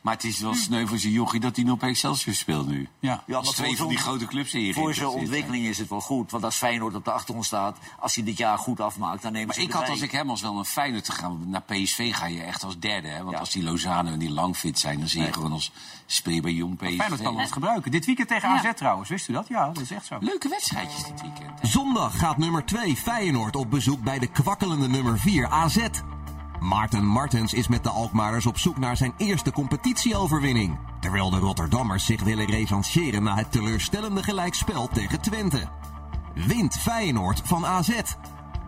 E: Maar het is wel sneu voor zijn jochie dat hij nog op Excelsior speelt nu.
A: Ja.
C: Ja,
E: Als
C: maar
E: twee van die grote clubs in je
C: Voor zijn ontwikkeling is het wel goed. Want als Feyenoord op de achtergrond staat, als hij dit jaar goed afmaakt, dan nemen
E: Maar
C: ze
E: ik had als ik hem als wel een Feyenoord te gaan. Naar PSV ga je echt als derde. Hè? Want
C: Ja.
E: als die Lozano en die Langfit zijn, dan zie je gewoon als speel bij jong PSV.
A: Feyenoord kan het gebruiken. Dit weekend tegen
D: Ja.
A: AZ trouwens, wist u dat? Ja, dat is echt zo.
E: Leuke wedstrijdjes dit weekend. hè?
L: Zondag gaat nummer 2 Feyenoord op bezoek bij de kwakkelende nummer 4 AZ. Maarten Martens is met de Alkmaarders op zoek naar zijn eerste competitieoverwinning. Terwijl de Rotterdammers zich willen revancheren na het teleurstellende gelijkspel tegen Twente. Wint Feyenoord van AZ.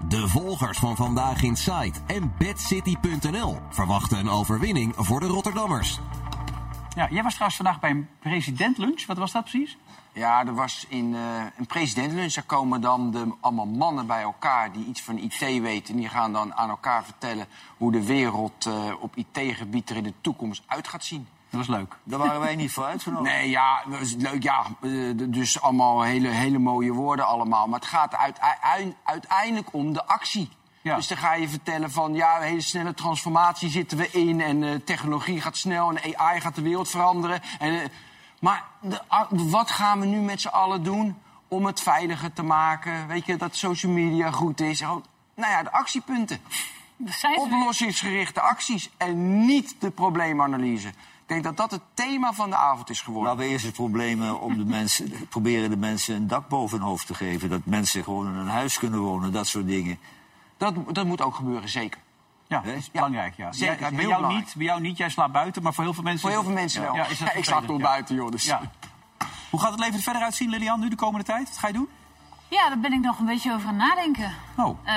L: De volgers van Vandaag Inside en BadCity.nl verwachten een overwinning voor de Rotterdammers.
A: Ja, jij was trouwens vandaag bij een presidentlunch. Wat was dat precies?
B: Ja, er was in eh, een presidentenlunch, daar komen dan de, allemaal mannen bij elkaar die iets van IT weten. En die gaan dan aan elkaar vertellen hoe de wereld eh, op IT-gebied er in de toekomst uit gaat zien.
A: Dat was leuk.
C: Daar waren wij niet voor uitgenodigd.
B: Nee, ja, dat is leuk. Ja, eh, dus allemaal hele, hele mooie woorden allemaal. Maar het gaat uit, ui- uiteindelijk om de actie.
A: Ja.
B: Dus dan ga je vertellen van, ja, een hele snelle transformatie zitten we in. En eh, technologie gaat snel en AI gaat de wereld veranderen. En, eh, maar de, wat gaan we nu met z'n allen doen om het veiliger te maken? Weet je, dat social media goed is. Gewoon, nou ja, de actiepunten.
D: Dat zijn.
B: Oplossingsgerichte acties en niet de probleemanalyse. Ik denk dat dat het thema van de avond is geworden.
C: Laten we eerst het probleem eh, om de mensen, proberen de mensen een dak boven hun hoofd te geven. Dat mensen gewoon in een huis kunnen wonen, dat soort dingen.
B: Dat, dat moet ook gebeuren, zeker.
A: Ja, dat is belangrijk. Ja.
B: zeker,
A: bij, jou
B: belangrijk.
A: niet, bij jou niet, jij slaapt buiten, maar voor heel veel mensen...
B: Voor heel veel mensen wel.
A: Ja, is dat
B: ik slaap
A: vervelend,
B: toch
A: ja.
B: buiten, joh. Dus.
A: Ja. Hoe gaat het leven er verder uitzien, Lilian, nu de komende tijd? Wat ga je doen?
D: Ja, daar ben ik nog een beetje over aan het nadenken.
A: Oh.
D: Eh,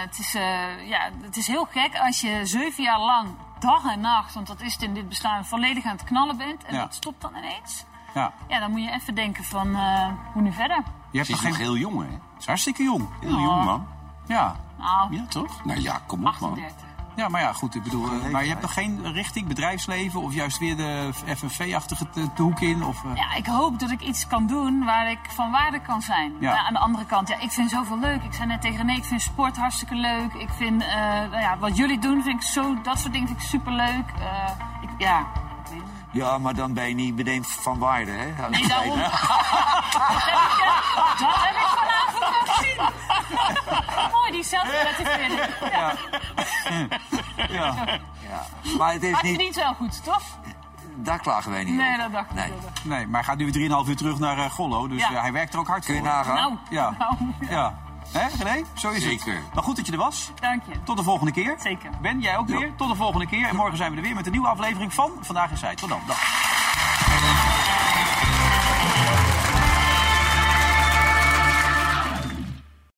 D: het, is, eh, ja, het is heel gek als je zeven jaar lang dag en nacht, want dat is het in dit bestaan, volledig aan het knallen bent. En
A: Ja.
D: dat stopt dan ineens.
A: Ja.
D: Ja, dan moet je even denken van eh, hoe nu verder.
A: Je hebt nog geen...
E: heel jong, hè?
A: Het is hartstikke jong.
E: Heel jong, man.
A: Ja.
D: Nou,
E: Ja, toch? Nou ja, kom op, man.
D: 38.
A: Ja, maar ja, goed. Ik bedoel, eh, maar je hebt nog geen richting bedrijfsleven of juist weer de FNV-achtige hoek in? Of, eh,
D: Ja, ik hoop dat ik iets kan doen waar ik van waarde kan zijn.
A: Ja.
D: Ja, aan de andere kant, ja, ik vind zoveel leuk. Ik zei net tegen René, ik vind sport hartstikke leuk. Ik vind, eh, nou ja, wat jullie doen, vind ik zo, dat soort dingen vind ik superleuk. Eh ik, ja.
C: Ja, maar dan ben je niet meteen van waarde, hè?
D: Nee, daarom. dat, heb ik, dat heb ik vanavond gezien. Mooi, die zelfrelativering. Ja.
A: ja.
C: Maar het is niet...
D: verdient wel goed, toch?
C: Daar klagen wij niet
D: Nee,
C: over.
D: dat dacht ik
C: Nee.
D: wel.
A: Nee, maar hij gaat nu weer 3,5 uur terug naar eh, Gollo. Dus
D: Ja.
A: ja, hij werkt er ook hard
C: Kun je
A: voor.
C: nagaan?
D: Nou,
A: Ja.
D: nou,
A: Ja. Hè, René? Zo is
E: Zeker.
A: het. Maar goed dat je er was.
D: dank je.
A: Tot de volgende keer.
D: Zeker.
A: Ben, jij ook weer. Tot de volgende keer. En morgen zijn we er weer met een nieuwe aflevering van Vandaag in Zij. Tot dan. Dag.